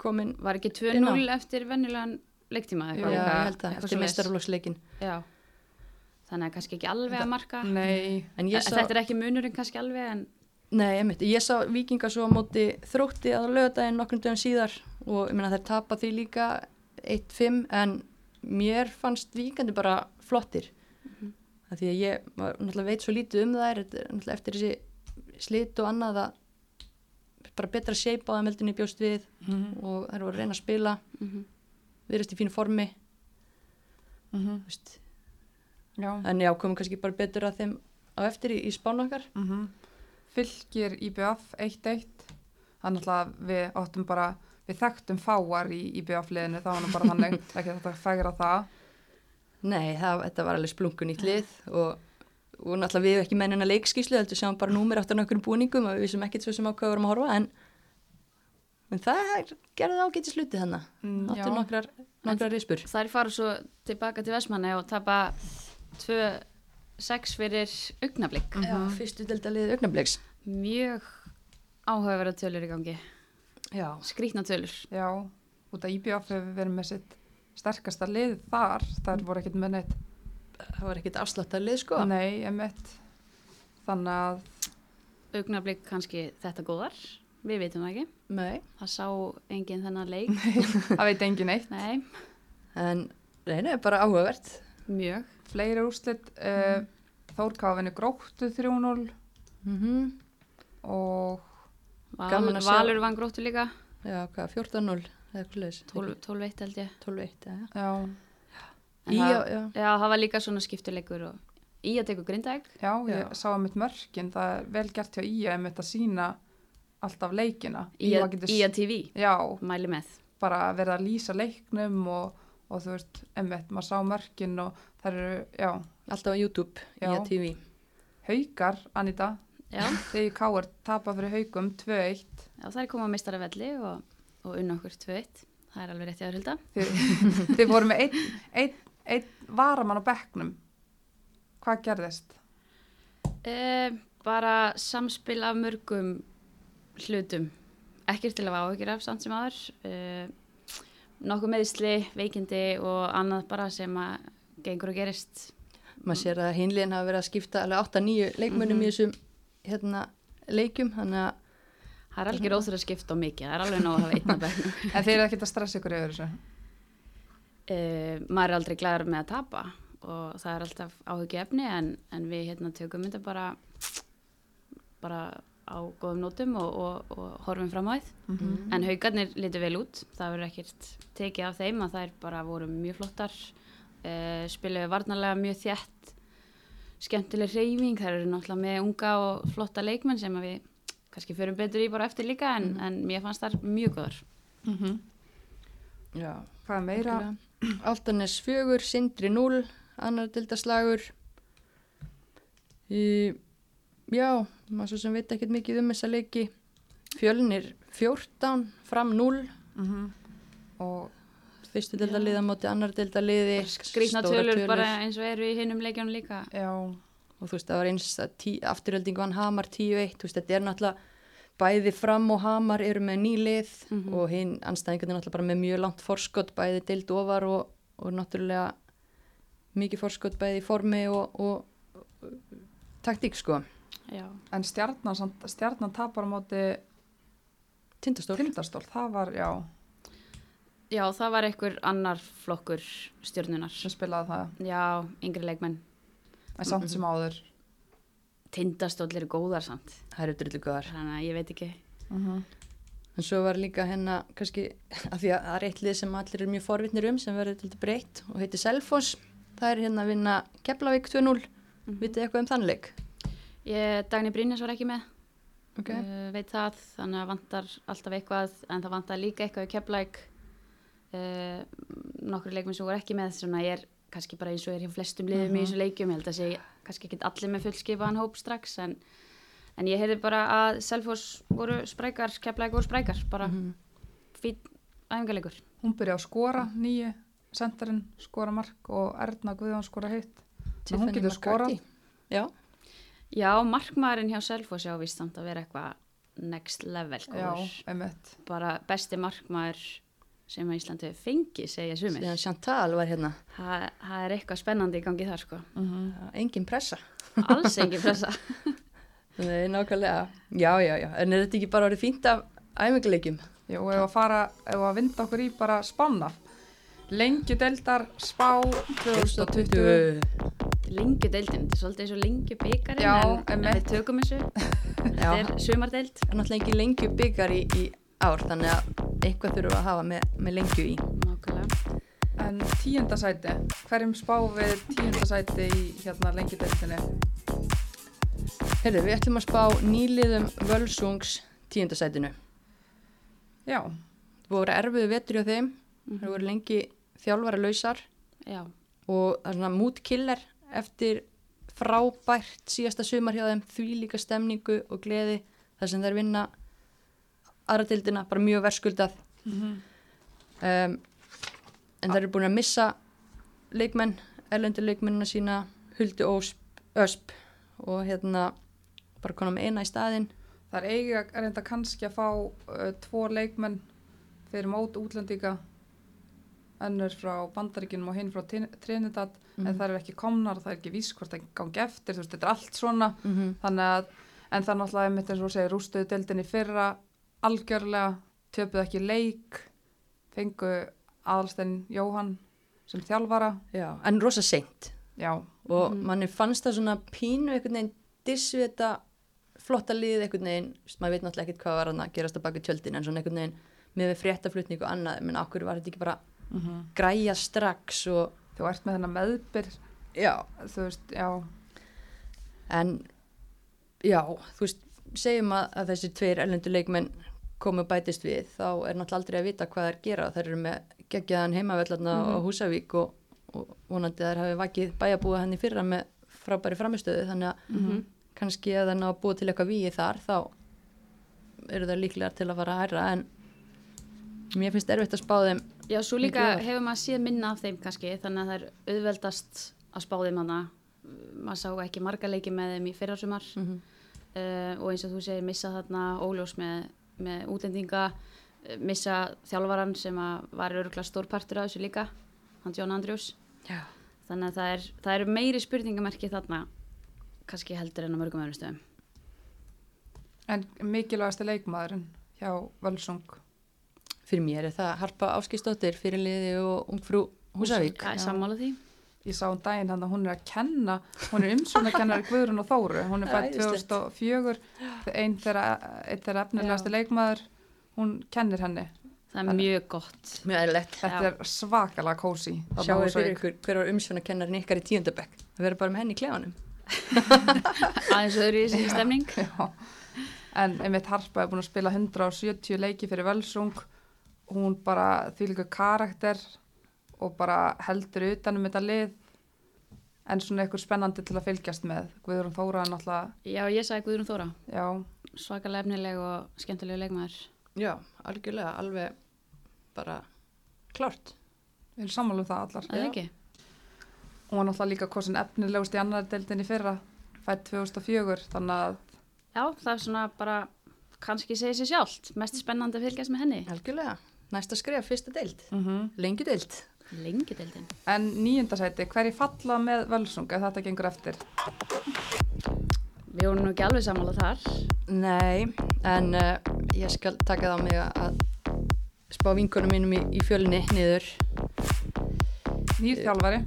komin Var ekki Inn á. 2-0 eftir venjulegan leiktíma? Já, eitthvað? Ég að eitthvað eftir mestarflokksleikin Já, þannig að kannski ekki alveg að marka. Nei, en ég sá, Þetta er ekki munurinn kannski alveg en nei, einmitt, ég sá vikinga svo á móti þrótti að lögadaginn nokkrum dögum síðar og ég meina þær tapa því líka 1-5 en mér fannst vikandi bara flottir Mhm. af því að ég náttúrulega veit svo lítið um þær þetta er náttúrulega eftir þessi slit og annað að bara betra shape á það meldinni bjóst við Mhm. og þær voru að reyna að spila mm viðrast í fínu formi Mhm. þú veist. já. en já, komum kannski bara betur að þeim á eftir í, í spánu okkar Mm Fylgir IBF 1-1 Þannig að við áttum bara við þekktum fáar í IBF liðinu það var nú bara þannig, [LAUGHS] ekki þetta fægra það Nei, það, þetta var alveg splungun nýtt lið og, og náttúrulega við ekki mennina leikskíslu heldur sjáum bara númer eftir nákvæmum búningum og við vissum ekkert svo sem á hvað við vorum að horfa en, en það er- gerði ágæti sluti þannig Mm, áttu já. nokkrar, nokkrar rispur þær fara svo tilbaka til Vestmanni og tapa 2-6 fyrir augnablík. Já, fyrstu delta liðið augnabliks Mjög áhugaverða tölur í gangi. Já, Skrítna tölur. Já, út að IBF hefur verið með sitt sterkasta lið þar, þar voru ekkert með neitt það var ekkert afsláttar lið sko. Nei, emitt Þannig að, Augnablík kannski þetta góðar. Við veitum það ekki. Nei, Það sá enginn þennan leik. [LAUGHS] það veit engin eitt Nei, en reyna er bara áhugavert. Mjög. Fleiri úrslit uh, Þórkáfinni gróttu 3-0 mm og Val, að. Valur vann gróttu líka. Já, hvað, 14-0 eða hvað leis 12 12-1 held ég. 12-1, já, já Í, það, já, já. það var líka svona skiptuleikur og í að teku grindæk. já, ég Já. sá að mitt mörkin það er vel gert hjá Ía emitt að sína alltaf leikina Í Ía að, í að TV, Já, mæli með. bara verið að lýsa leiknum og, og þú veist, emitt, maður sá mörkin og það eru, já, Alltaf á YouTube, í að TV haukar, Anita Já, þegar Káar tapa fyrir haukum 2-1 já það er komað að mistara velli og, og unna okkur 2-1. Það er alveg rétt í aðhulda. þið, þið voru með einn ein, ein varamann á bekknum hvað gerðist? Eh, bara samspil af mörgum hlutum. Ekkert til að hafa áhyggjur af samt sem aður. Eh, nokkuð meðsli, veikindi og annað bara sem að gengur og gerist. maður sér að hinliðin hafa verið að skipta alveg 8-9 leikmönnum Mhm. í þessum hérna, leikjum þannig að Það er algjör óþur að skipta á mikið. Það er alveg nóg að hafa einna bekknum. [LAUGHS] En þeir eru ekkert að stressa ykkur yfir þessu uh, maður er aldrei glæður með að tapa og það er alltaf áhugju efni en, en við hérna tökum þetta bara bara á góðum nótum og, og, og horfum fram á því Mhm. en haugarnir litur vel út það verður ekkert tekið af þeim að þær bara voru mjög flottar uh, spiluðu varnarlega mjög þjætt skemmtileg reyfing þær eru náttúrulega með unga og flotta leikmenn sem að við kannski förum betur í bara eftir líka en, en mér fannst þær mjög góðar. Mhm. já, Hvað meira? Altanes [CLEARS THROAT] 4, Sindri 0 annar dildaslagur í, já maður svo sem veit ekkert mikið um þessa leiki. Fjölnir 14 fram 0 Mhm. Og fyrstu dildaliða móti annar dildaliði skrýtna tölur, bara eins og eru í hinnum leikjónu líka. Já, og þú veist það var eins afturöldingu hann Hamar 10-1 þú veist þetta er náttúrulega bæði fram og Hamar eru með nýlið Mhm. og hinn anstæðingarnir náttúrulega bara með mjög langt forskott bæði dild ofar og, og náttúrulega mikið forskott bæði í formi og, og, og taktík sko. Já. En stjarnan, samt- stjarnan tapar á móti tindastól. Tindastól, það var, já, Já, það var einhver annar flokkur stjörnunar. sem spilaði það Já, yngri leikmenn. en samt sem áður Tindastóll eru góðar samt. það eru drullu góðar Þannig að ég veit ekki. Mhm. en svo var líka hérna kannski af því að það er eitt lið sem allir eru mjög forvitnir um sem verður til breytt og heitir Selfoss það er hérna að vinna Keflavík 2-0 Mhm. vitið þið eitthvað um þann leik? Ég, Dagni Brynjas var ekki með, Okay. uh, veit það, þannig að vantar alltaf eitthvað, en það vantar líka eitthvað. Uh, nokkur leikmenn sem voru ekki með, svona ég er kannski bara eins og er hjá flestum liðum í þessu leikjum, ég held að sé kannski ekki allir með fullskipaðan hóp strax, en, en ég heyrði bara að Selfoss voru sprækar, keflæk voru sprækar, bara Mhm. fýt æfingarleikur. hún byrja að skora nýju sendarinn skora mark og Erna Guðjón skora hitt Ná, hún getur skorað. Já, Já, markmaðurinn hjá Selfoss á vist samt að vera eitthvað next level Já. Bara besti markmaður sem að Íslandi hefur fengið, segja sumir. Síðan Chantal var hérna, Það það er eitthvað spennandi í gangi þar, sko. Mm engin pressa. Alls engin [LAUGHS] pressa. Nei, nákvæmlega. Já, já, já. En er þetta ekki bara orðið fínt af æfinguleikjum? Jú, ef að fara, ef að vinda okkur í bara spána. Lengju deildar spá 2020. Lengju deildin, þetta er svolítið eins og lengju byggarinn, Já, en, en einmitt. við tökum þessu. [LAUGHS] Þetta Já, er sumardeild. það er náttúrulega ekki lengju byggar í, í ár, þannig að eitthvað þurfum að hafa með, með lengju í. Nákvæmlega. En tíundasæti, hverjum spá við tíundasæti í hérna lengju deildinni? Herðu, við ætlum að spá nýliðum Völsungs tíundasætinu. Já, Það voru erfiðu vetur hjá þeim, það voru lengi þjálfara lausar Já, og það er svona mútkiller eftir frábært síðasta sumar hjá þeim, því líka stemningu og gleði þar sem þær vinna aðra dildina, bara mjög verskuldað. Mhm. Um, en þær eru búin að missa leikmenn, erlendur leikmennina sína, Huldu Ósp, Ösp og hérna bara konar með eina í staðinn. það er eiga er enda kannski að fá uh, tvo leikmenn fyrir mót útlendinga önnur frá Bandaríkinum og hinn frá Trinidad en Mhm. það eru ekki komnar, það er ekki víst hvort það gangi eftir, þú veist, þetta er allt svona Mm -hmm. þannig að, en það er náttúrulega eins og þú segir, rústuðu deildinni fyrra algjörlega, töpuðu ekki leik fengu aðalstein Jóhann sem þjálfara. Já, en rosa seint. Já, og Mhm. manni fannst það svona pínu einhvern veginn dissu þetta flotta liðið þú veist, maður veit náttúrulega ekkert hvað var að gerast að baka tjöldin en svona einhvern veginn með fréttaflutning og annað, menn okkur var þetta ekki bara mm græja strax og þú ert með þennan meðbyr. Já, þú veist, já, en já, þú veist, segjum að, að þessi tveir erlendu leikmenn komu bætist við, þá er náttúrulega aldrei að vita hvað þær gera, þær eru með geggjaðan heimavellarna Mhm. á Húsavík og, og vonandi þær hafi vakið bæjabúa henni fyrra með frábæri framistöðu, þannig að Mhm. kannski ef það ná að búa til eitthvað víi þar þá eru það líklegar til að fara að hæra en mér finnst erfitt að spá þeim Já, svo líka hefur maður séð minna af þeim kannski, þannig að það er auðveldast að spá þeim hana. Maður sá ekki marga leiki með þeim í fyrrasumar mm -hmm. uh, og eins og þú segir missa þarna óljós með, með útlendinga, uh, missa þjálfaran sem var örgulega stór partur af þessu líka, hann Jón Andrjús. Já, Þannig að það er, það er meiri spurningamerki þarna, kannski heldur en á mörgum öðrum stöðum. en mikilvægasti leikmaðurinn hjá Völsung fyrir mér er það Harpa Áskistóttir fyrir liði og ungfrú Húsavík sammála því. Ég sá um daginn hann að hún er að kenna hún er umsóknarkennari Guðrun og Þóru. Hún er Æðislegt. 2004 einn þeirra, efnilegasti leikmaður. Hún kennir henni. Það er mjög gott. Mjög þetta Já. er svakalega kósi Sjáu fyrir ykkur hver var umsjónakennarinn ykkar í tíundabekk Það verður bara með henni í klefanum. [LAUGHS] Aðeins öðru í þessi stemning. [LAUGHS] en einmitt Harpa er búin að spila 170 leiki fyrir Völsung. Hún bara því líka karakter og bara heldur utanum þetta lið en svona eitthvað spennandi til að fylgjast með. Guðrún Þóra er náttúrulega Já, ég sagði Guðrún Þóra, já, svakalega efnileg og skemmtilegu leikmaður. Já, algjörlega, alveg bara klárt. Við erum sammála um það allar. Það er ekki? hún var náttúrulega líka kosin efnilegust í annar deildin í fyrra fætt 2004 þannig að Já, það er svona bara, kannski segir sér sjálft, mest spennandi að fylgjast með henni. Algjörlega, næsta skref, fyrsta deild. Mm Lengi deild Lengi deildin. en nýjundasæti, hverji falla með Völsung ef þetta gengur eftir Við vorum nú ekki alveg sammála þar. Nei, en uh, ég skal taka það á mig að spá vinkunum mínum í, í fjölinni niður nýr þjálfari,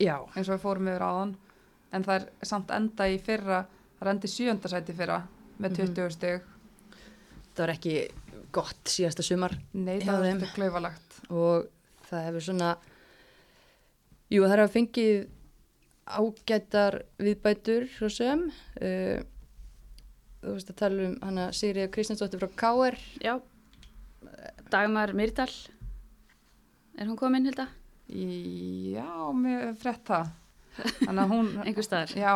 Já, eins og við fórum yfir áðan en það er samt enda í fyrra það er endi sjöndasæti fyrra með Mhm. 20 stig það var ekki gott síðasta sumar nei, það þeim. þetta klauvalagt og það hefur svona jú það hefur fengið ágætar viðbætur svo sem uh, þú veist að tala um hana Sigriður Kristjánsdóttir frá K.R. Já, Dagmar Myrdal, er hún komin, Hilda? já, mér frett það þannig að hún [LAUGHS] Einhver staðar. já,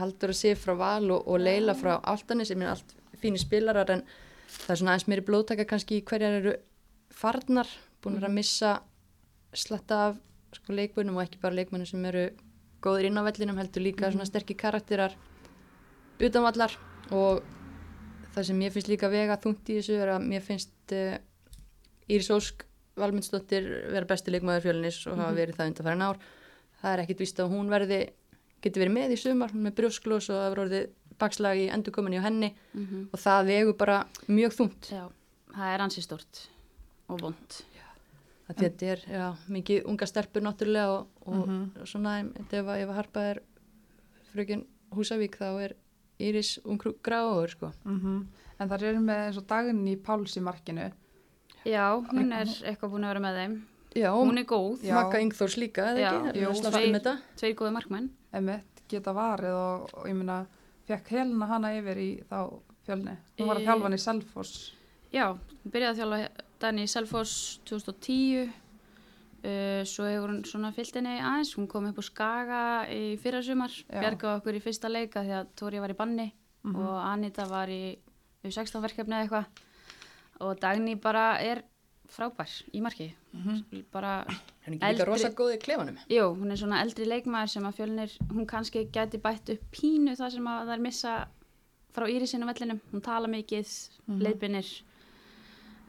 Haldur að sé frá Val og, og Leila frá Altanis sem er allt fínir spilarar en það er svona aðeins meiri blóðtaka kannski hverjar eru farnar búin að missa slatta af sko, leikmönnum og ekki bara leikmönnum sem eru góðir inn á vellinum heldur líka svona sterkir karakterar utanvallar og það sem ég finnst líka vega þungt í þessu er að mér finnst uh, Íris Ósk Valmundsdóttir vera besti leikmaður fjölunis og hafa Mhm. verið það undanfærin ár það er ekkit víst að hún verði getur verið með í sumar, hún er brjósklós og það verður orðið bakslag í endurkominni á henni Mhm. og það vegur bara mjög þungt Já, það er ansi stort og vond. Að þetta er já, mikið unga stelpur náttúrulega og, og Mhm. svona einmitt ef, að- harpa er frökin Húsavík þá er Íris ungrú gráður sko Mhm. En það er með eins og daginn í Páls í markinu. Já, hún er eitthvað búin að vera með þeim. já, Hún er góð, Já. Magga Ingþórs líka, eða Já, ekki? tveir- þetta? tveir góði markmenn. Emmett geta varið og, og ég meina, fekk helna hana yfir í þá fjölni. Hún var að þjálfa hann í Selfoss. Já, hún byrjaði að þjálfa Dani í Selfoss 2010. Uh, svo hefur hún svona fyllt henni aðeins. Hún kom upp á Skaga í fyrra sumar. Já. Bjargaði okkur í fyrsta leika því að Tóri var í banni Mhm. og Anita var í U16 verkefni eða eitthvað. Og Dagný bara er frábær í marki. Mhm. Bara Henni ekki líka rosa góð í klefanum. Jú, hún er svona eldri leikmaður sem að fjölnir, hún kannski gæti bætt upp pínu það sem að það er missa frá Írisinu vellinum. Hún tala mikið, mm leiðbynir,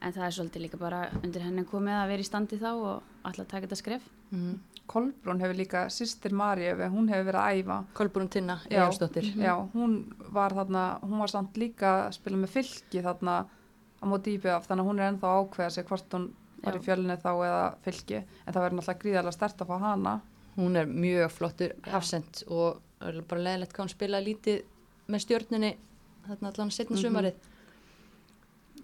en það er svolítið líka bara undir henni komið að vera í standi þá og alltaf taka þetta skref. Mm. Kolbrún hefur líka, sýstir Maríu, hún hefur verið að æfa. Kolbrún Tinna, Já. Egilsdóttir. Já, hún var þarna, hún var samt líka að spila með fylki þarna á móti IBF, þannig að hún er ennþá ákveða sig hvort hún var Já. í fjölni þá eða fylki, en það verður náttúrulega gríðarlega stert að fá hana. Hún er mjög flottur hafsend og er bara leðilegt hvað hún spilaði lítið með stjórninni þarna allan setna Mhm. sumarið.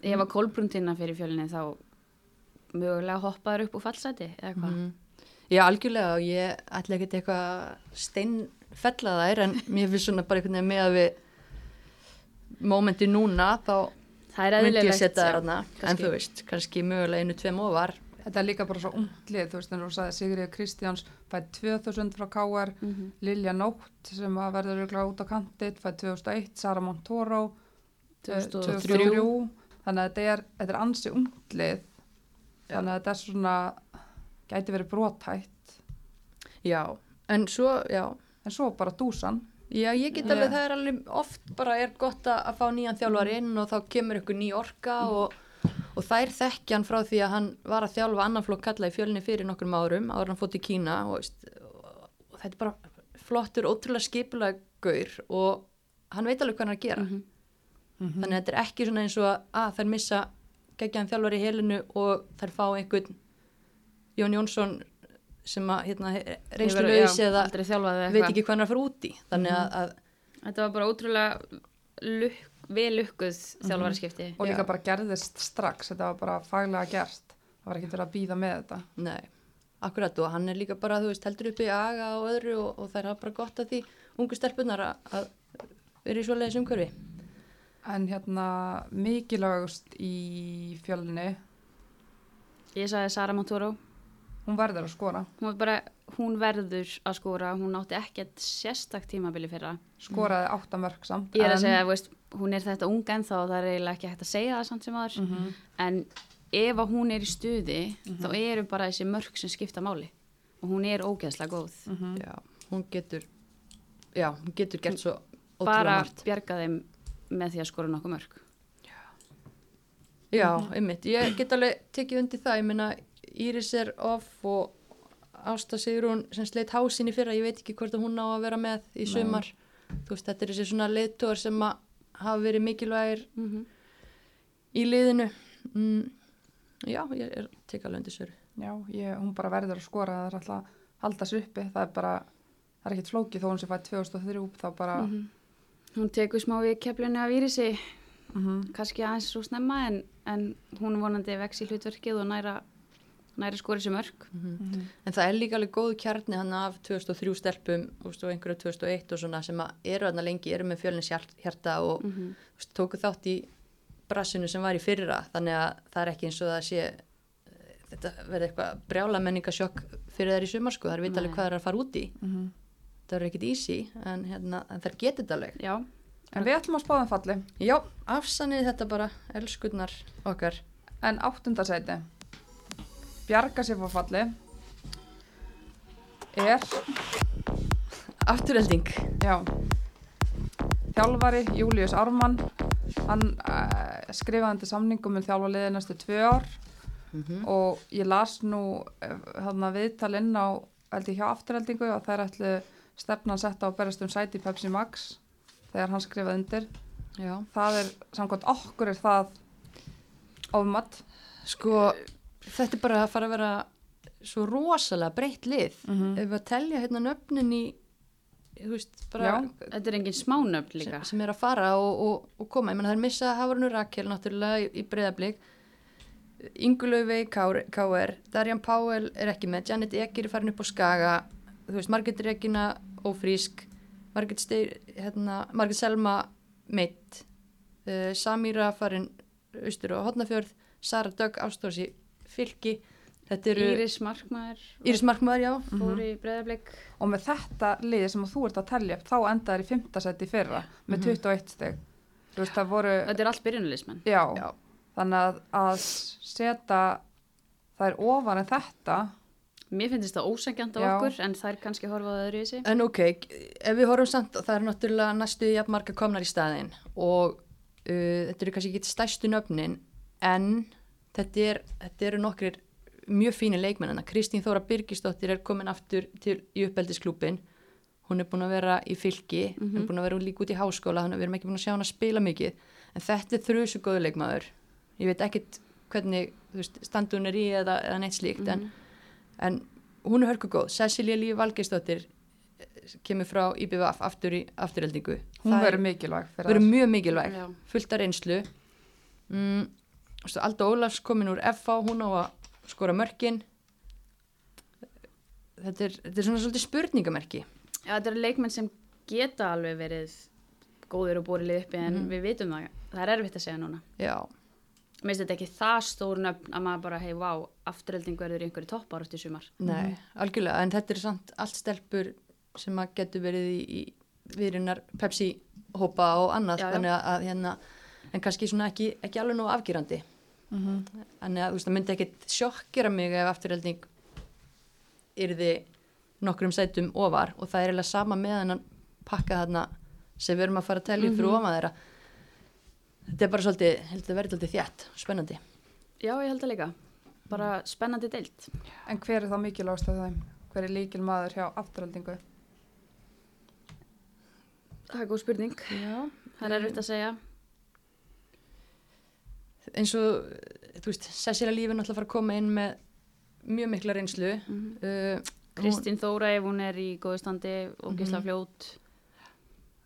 Ef að Kolbrúndina fyrir fjölinni þá mögulega hoppaður upp úr fallseti eða hvað. Mm. Já, algjörlega og ég ætla ekkert eitthvað steinfella þær en mér finnst svona bara einhvern veginn með að við mómenti núna þá Það er myndi ég setja já, hana en þú veist, kannski mögulega einu tveim ofar Þetta er líka bara svo unglið, þú veist, en þú sagði Sigriður Kristjáns fætt 2000 frá KR, Mhm. Lilja Nótt sem að verður út á kantið, fætt 2001, Sara Montoro, eh, 2003. Þannig að þetta er, þetta er ansi unglið, þannig að þetta er svona, gæti verið brotætt, Já, en svo, já. En svo bara dúsan. Já, ég get alveg, það er alveg oft bara er gott að, fá nýjan þjálfar inn og þá kemur ykkur ný orka og, og þær þekkja hann frá því að hann var að þjálfa annan flokk kalla í fjölni fyrir nokkrum árum, áður hann fótt í Kína og, og, þetta er bara flottur, ótrúlega skipulega gaur og hann veit alveg hvað hann er að gera. Mhm. Þannig að þetta er ekki svona eins og að, þær missa geggjaðan þjálfar í helinu og þær fá einhvern Jón Jónsson sem að hérna, reynslu já, eða aldrei þjálfað eða veit ekki hvað hann er að fara út í. Þannig að, að Þetta var bara ótrúlega luk, vel lukkuð þjálfaraskipti. Og líka Já. bara gerðist strax, þetta var bara faglega gert, það var ekki verið að býða með þetta. Nei, akkurat og hann er líka bara, þú veist, heldur upp í aga og öðru og, og það er bara gott að því ungu stelpunar að, að vera í svoleiðis umhverfi. En hérna, mikilvægust í fjölni, Ég sagði Sara Montoro, hún verður að skora, hún, bara, hún verður að skora, hún átti ekkert sérstakt tímabili fyrra. skoraði átta mörg samt. Ég er að segja, veist, hún er þetta unga en þá það er eiginlega ekki hægt að segja það samt sem aður. Mhm. En ef að hún er í stuði, þá eru bara þessi mörg sem skipta máli. Og hún er ógeðslega góð. Mhm. Já, hún getur, já, hún getur gert svo ótrúlega bara bjarga þeim með því að skora nokkuð mörg. Já, Mhm. einmitt, ég get alveg tekið undir það, ég meina Íris er off og Ásta Sigrún sem sleitt hásin í fyrra, ég veit ekki hvort að hún á að vera með í sumar. Þú veist, þetta er þessi svona leiðtóar sem að hafa verið mikilvægir Mm -hmm. í liðinu. Mm, já, ég er tekið alveg undir söru. Já, ég, hún bara verður að skora, það er alltaf að halda sér uppi, það er bara, það er ekkert flókið þó hún sé fætt 2003, þá bara, Mhm. Hún tekur smá við keflunni af Írisi, mhm, kannski aðeins svo snemma en, en hún vonandi vex í hlutverkið og næra, næra skori sem mörg. mhm. En það er líka alveg góð kjarni hann af 2003 stelpum úst, og einhverju 2001 og svona sem að eru hann lengi, eru með fjölnins hjarta og Mm -hmm. úst, tóku þátt í brassinu sem var í fyrra þannig að það er ekki eins og það sé eh, þetta verði eitthvað brjála menningasjokk fyrir þær í sumar sko, þær veit alveg hvað þær er að fara út í Mhm. Það er ekkit easy en, hérna, en þær getið þetta alveg. Já, En við ætlum að spáðum falli, Já, afsannið þetta bara, elskurnar okkar. En áttundasæti, bjarga sér frá falli, er, Afturhelding já, þjálfari, Július Ármann, hann uh, skrifaði undir samningum um þjálfaliði næstu tvö ár. Mm og ég las nú þarna viðtal inn á held ég hjá afturheldingu og þær ætlu stefnan setta á berast um sæti Pepsi Max þegar hann skrifaði undir. Já, Það er, samkvæmt okkur er það ofmatt. sko, þetta er bara að fara að vera svo rosalega breytt lið. Mm Ef við að telja hérna nöfnin í, þú veist, bara Já, Þetta er engin smánöfn líka. sem, sem er að fara og, og, og koma. Ég menna það er missa Hafrunu Rakel náttúrulega í, í breyðablík. Ingulöfi K.R. Darjan Páel er ekki með. Janet Egir er farin upp á Skaga. Þú veist, Margit Regina ófrísk. Margit, hérna, Margit Selma meitt. Uh, Samíra farin austur og hotnafjörð. Sara Dögg ástóðs í fylki. Þetta eru Íris Markmaður Íris Markmaður, já. fór í breðablik. og með þetta lið sem þú ert að telja upp, þá endaði í fimmtasæti í fyrra með 21 steg. Þú veist, það voru, Þetta er allt byrjunulismenn. já, Já. þannig að, að setja þær ofar en þetta, Mér finnst þetta ósengjant á Já. okkur en þær kannski horfa á það öðru í sig. En ok, ef við horfum samt, það er náttúrulega næstu jafnmarga komnar í staðinn og uh, þetta eru kannski ekki stærstu nöfnin en þetta, er, þetta eru nokkrir mjög fínir leikmennina. Kristín Þóra Birgisdóttir er komin aftur til í uppeldisklúpin. Hún er búin að vera í fylki, hún er búin að vera líka út í háskóla, þannig að við erum ekki búin að sjá hann að spila mikið. En þetta er þrjusu góðu leikmaður. Ég veit ekkit hvernig veist, standu hún er í eða, eða neitt slíkt, en, en hún er hörku góð. Cecilia Líf Valgeisdóttir eh, kemur frá IBVF aftur í afturheldingu. hún er- verður mikilvæg fyrir verður mjög mikilvæg Já. fullt af reynslu mm, stu, Alda Ólafs komin úr FH hún á að skora mörkin þetta er, þetta er svona svolítið spurningamerki Já, þetta eru leikmenn sem geta alveg verið góður og búrið uppi en Mhm. við vitum það. Það er erfitt að segja núna. já, Mér finnst þetta ekki það stór nöfn að maður bara, hei, vá, afturhelding verður í einhverju toppar eftir sumar. nei, algjörlega en þetta er samt allt stelpur sem að getur verið í, í viðrinnar Pepsi hópa og annað Já, já. þannig að, að hérna en kannski svona ekki, ekki alveg nú afgerandi Mhm. þannig að þú veist, það myndi ekkit sjokkera mig ef afturhelding yrði nokkrum sætum ofar og það er eiginlega sama með hennan pakka þarna sem við erum að fara að telja upp fyrir ofan þeirra þetta er bara svolítið, heldur að verði svolítið þjætt spennandi. Já, ég held að líka. Bara spennandi deilt. En hver er þá mikilvægast af þeim? Hver er líkil maður hjá afturhaldingu? Það er góð spurning. Já. Það er erfitt að segja. eins og, þú veist, Cecilia Líf er náttúrulega að fara að koma inn með mjög mikla reynslu Mhm. uh, Kristín Þóra ef hún er í góðu standi og gísla Mhm. fljót.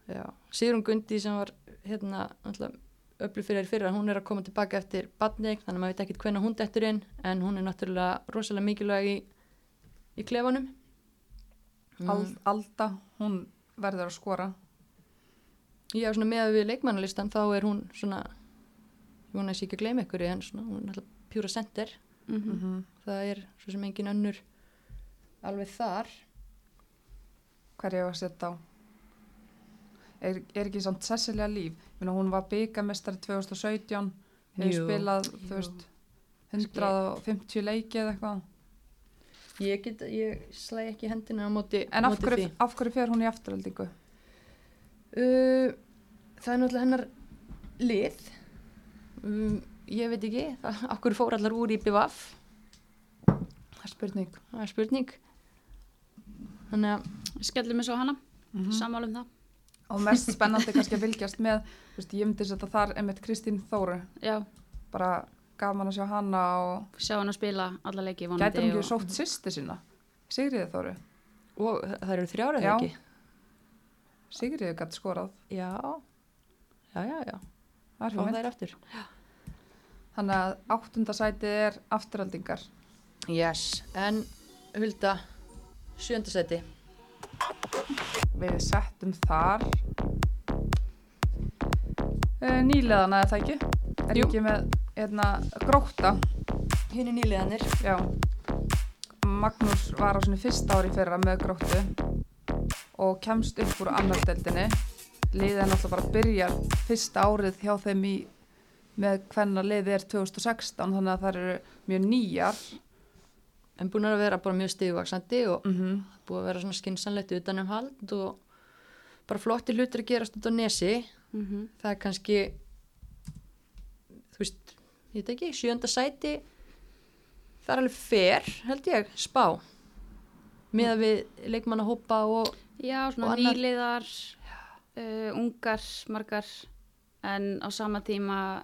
Já, Sigrun Gundi sem var hérna náttúrulega öflug fyrir fyrir hún er að koma tilbaka eftir badneik þannig að maður veit ekkert hvenna hún dettur inn en hún er náttúrulega rosalega mikilvæg í, í klefanum mm. Al, Alda, hún verður að skora. Já, svona með við leikmannalistan þá er hún svona ég vona að ég sé ekki að gleyma ykkur en svona, hún er náttúrulega pjúra center Mm Mm -hmm. það er svo sem engin önnur alveg þar Hver ég var að setja á? Er, er ekki samt Cecilia Líf? Minna, hún var byggamestari 2017, hefur spilað, jú. veist, 150 leiki eða eitthvað. ég, ég slæ ekki hendina á móti, En af hverju, af hverju fer hún í afturhaldingu? Uh, það er náttúrulega hennar lið um, ég veit ekki það, okkur fór allar úr í BVF Það er spurning. það er spurning þannig að Skellum við svo hana, Mm sammálum það. Og mest spennandi kannski að fylgjast með, veist, ég myndi setja þar einmitt Kristín Þóru. Já, Bara gaman að sjá hana og sjá hann að spila alla leiki vonandi. gæti hún ekki og- sótt sýsti sína. Sigriði Þóru. og það eru þrjára Já. ekki Sigriði gæti skorað. já, já, já, já Það er og það er aftur Þannig að áttundasætið er afturhaldingar. yes, en Hulda sjöndasæti Við settum þar uh, nýleðana eða það ekki? Er Jú. ekki með hérna, gróta? hinn er nýliðanir Já. Magnús var á svona fyrsta ári fyrra með gróttu og kemst upp úr annardeldinni. Liðið er náttúrulega bara að byrja fyrsta árið hjá þeim í með hvenna liðið er 2016 þannig að það eru mjög nýjar. En búin að vera bara mjög stigvaksandi og Mm búið að vera svona skinsanlegt utanum hald og bara flotti hlutir að gerast út á nesi. Mm það er kannski þú veist, ég veit ekki sjönda sæti það er alveg fer, held ég, spá. Með að við leikmanna hópa og Já, Og svona annar- nýliðar, uh, ungar, margar, en á sama tíma,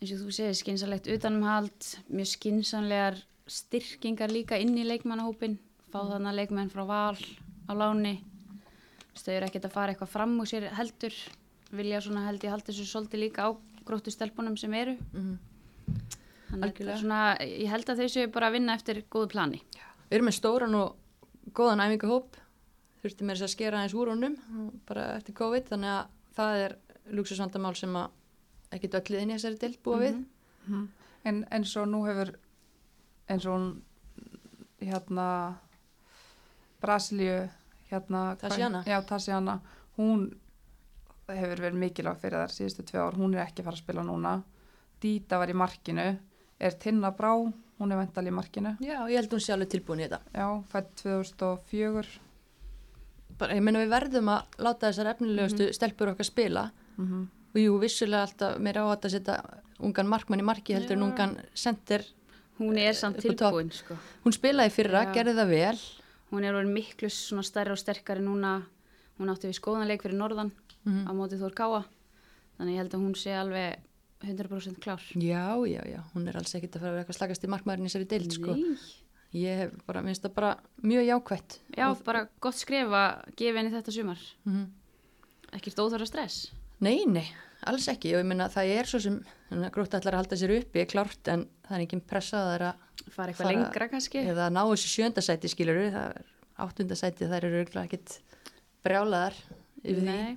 eins og þú segir, skynsalegt utanumhald, mjög skynsanlegar styrkingar líka inn í leikmannahópin, fá þannig að leikmenn frá val á láni, þau eru ekkert að fara eitthvað fram úr sér heldur, vilja svona held ég halda þessu svolítið líka á gróttu stelpunum sem eru. mm, að svona, ég held að þau séu bara að vinna eftir góðu plani. við erum með stóran og góðan æfingahóp. Þurfti mér þess að skera aðeins úr honum bara eftir COVID, þannig að það er luxusvandamál sem að ekki döllið inn í þessari dild búa við. Mhm. En eins og nú hefur eins og hún hérna Brasilíu hérna Tassiana. Já, Tassiana hún hefur verið mikilvæg fyrir þær síðustu tvei ár, hún er ekki fara að spila núna. Díta var í markinu. Er Tinna Brá, hún er vendal í markinu. Já, ég held hún sé alveg tilbúin í þetta. Já, fætt 2004 bara, ég meina við verðum að láta þessar efnilegustu stelpur okkar spila. Mm og jú, vissulega alltaf meira á að setja ungan markmann í marki heldur en ungan sender Hún er samt tilbúin, sko. hún spilaði fyrra, Já. gerði það vel Hún er orðin miklu stærri og sterkari núna. Hún átti við skóðanleik fyrir norðan Mhm. á móti Þór Káa. Þannig ég held að hún sé alveg 100% klár. já, já, já, hún er alls ekkit að fara að vera eitthvað slagast í markmaðurinn í sér í deild sko. Ég hef bara, minnst það bara mjög jákvætt Já, Og- bara gott skref að gefa henni þetta sumar. Mhm. Ekkert óþvara stress. Nei, nei, alls ekki og ég meina það er svo sem grótt allar að halda sér uppi, er klárt en það er ekki pressa að Fara eitthvað Fara- lengra kannski. eða ná þessu sjöndasæti skilur það er áttundasæti, það eru ekkit brjálaðar yfir því Nei.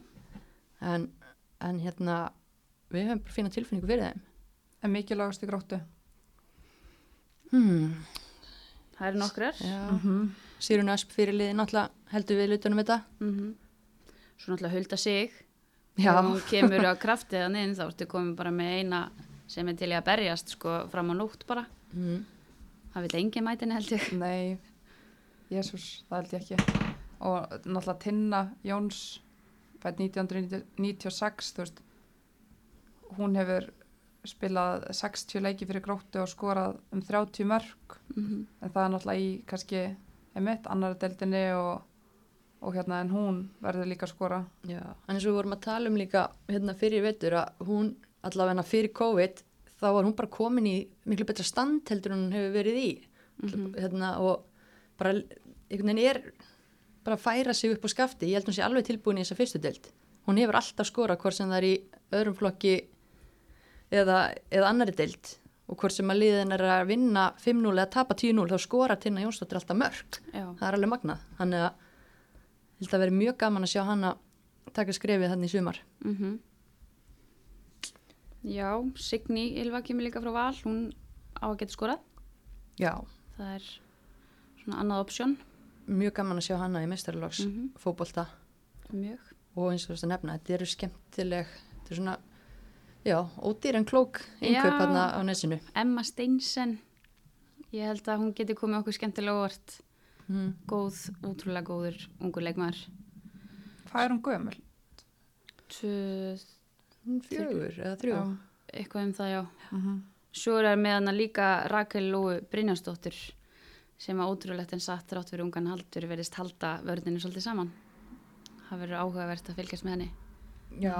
en, en hérna við hefum bara fína tilfinningu fyrir þeim En mikilvægast í gróttu hmm, Það eru nokkrar. já, -hmm. Sýrun Asp fyrirliði náttúrulega heldur við lutunum þetta Mm Svo náttúrulega hulda sig. Ef hún kemur á kraftið að niður þá ertu komin bara með eina sem er til í að berjast sko fram á nótt bara. mm, Það vil engin mætinni held ég. Nei, jésús, það held ég ekki. Og náttúrulega Tinna Jóns, fætt 1996, þú veist, hún hefur spilað 60 leiki fyrir gróttu og skorað um 30 mörg, Mm en það er náttúrulega í kannski, emitt, annara deildinni og, og hérna en hún verður líka að skora. já, en eins og við vorum að tala um líka hérna fyrir vetur að hún allavega fyrir COVID þá var hún bara komin í miklu betra stand heldur en hún hefur verið í Mhm. hérna, og bara einhvern veginn er bara að færa sig upp á skafti ég held hún sé alveg tilbúin í þessa fyrstu deild hún hefur alltaf skorað hvort sem það er í öðrum flokki eða, eða annari deild og hvort sem að liðin er að vinna 5-0 eða tapa 10-0 þá skora Tinna Jónsdóttir alltaf mörg Já. það er alveg magnað þannig að ég held að vera mjög gaman að sjá hana taka skrefið þannig í sumar Mm Já, Signý Ylva kemur líka frá val, hún á að geta skorað. já, Það er svona annað option. mjög gaman að sjá hana í mestarlags Mhm. fótbolta Mjög. og eins og þess að nefna, þetta eru skemmtileg þetta er svona, já, ódýr en klók innkaup hérna á nesinu Emma Steinsen, ég held að hún geti komið okkur skemmtilega óvart. Mm. Góð, útrúlega góður ungur leikmaður. Hvað er hún gömul? Tvö, fjögur eða þrjú Já. eitthvað um það já. Mm Svo er með hana líka Rakel Lóu Brynjarsdóttir sem að ótrúlegt en satt rátt fyrir ungan haldur verðist halda vörðinu svolítið saman. Það verður áhugavert að fylgjast með henni. já.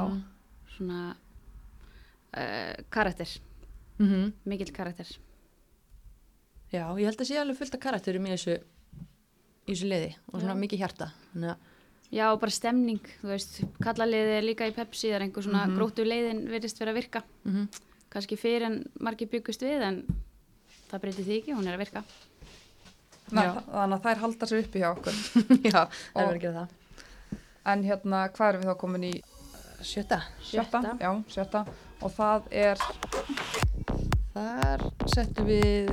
Svona uh, karakter, Mm mikill karakter. já, ég held að sé alveg fullt af karakterum í þessu í þessu liði og svona Já. mikið hjarta þannig að Já, og bara stemning, þú veist, kallaliðið er líka í Pepsi, það er einhver svona Mhm. gróttu leiðin verðist vera að virka. mm Kannski fyrir en margir byggust við en það breytir því ekki, hún er að virka. Þa- þannig að þær halda sér uppi hjá okkur. [LAUGHS] já, það er verið að gera það En hérna, hvað erum við þá komin í sjötta, sjötta? Sjötta. Já, sjötta. Og það er, þar settum við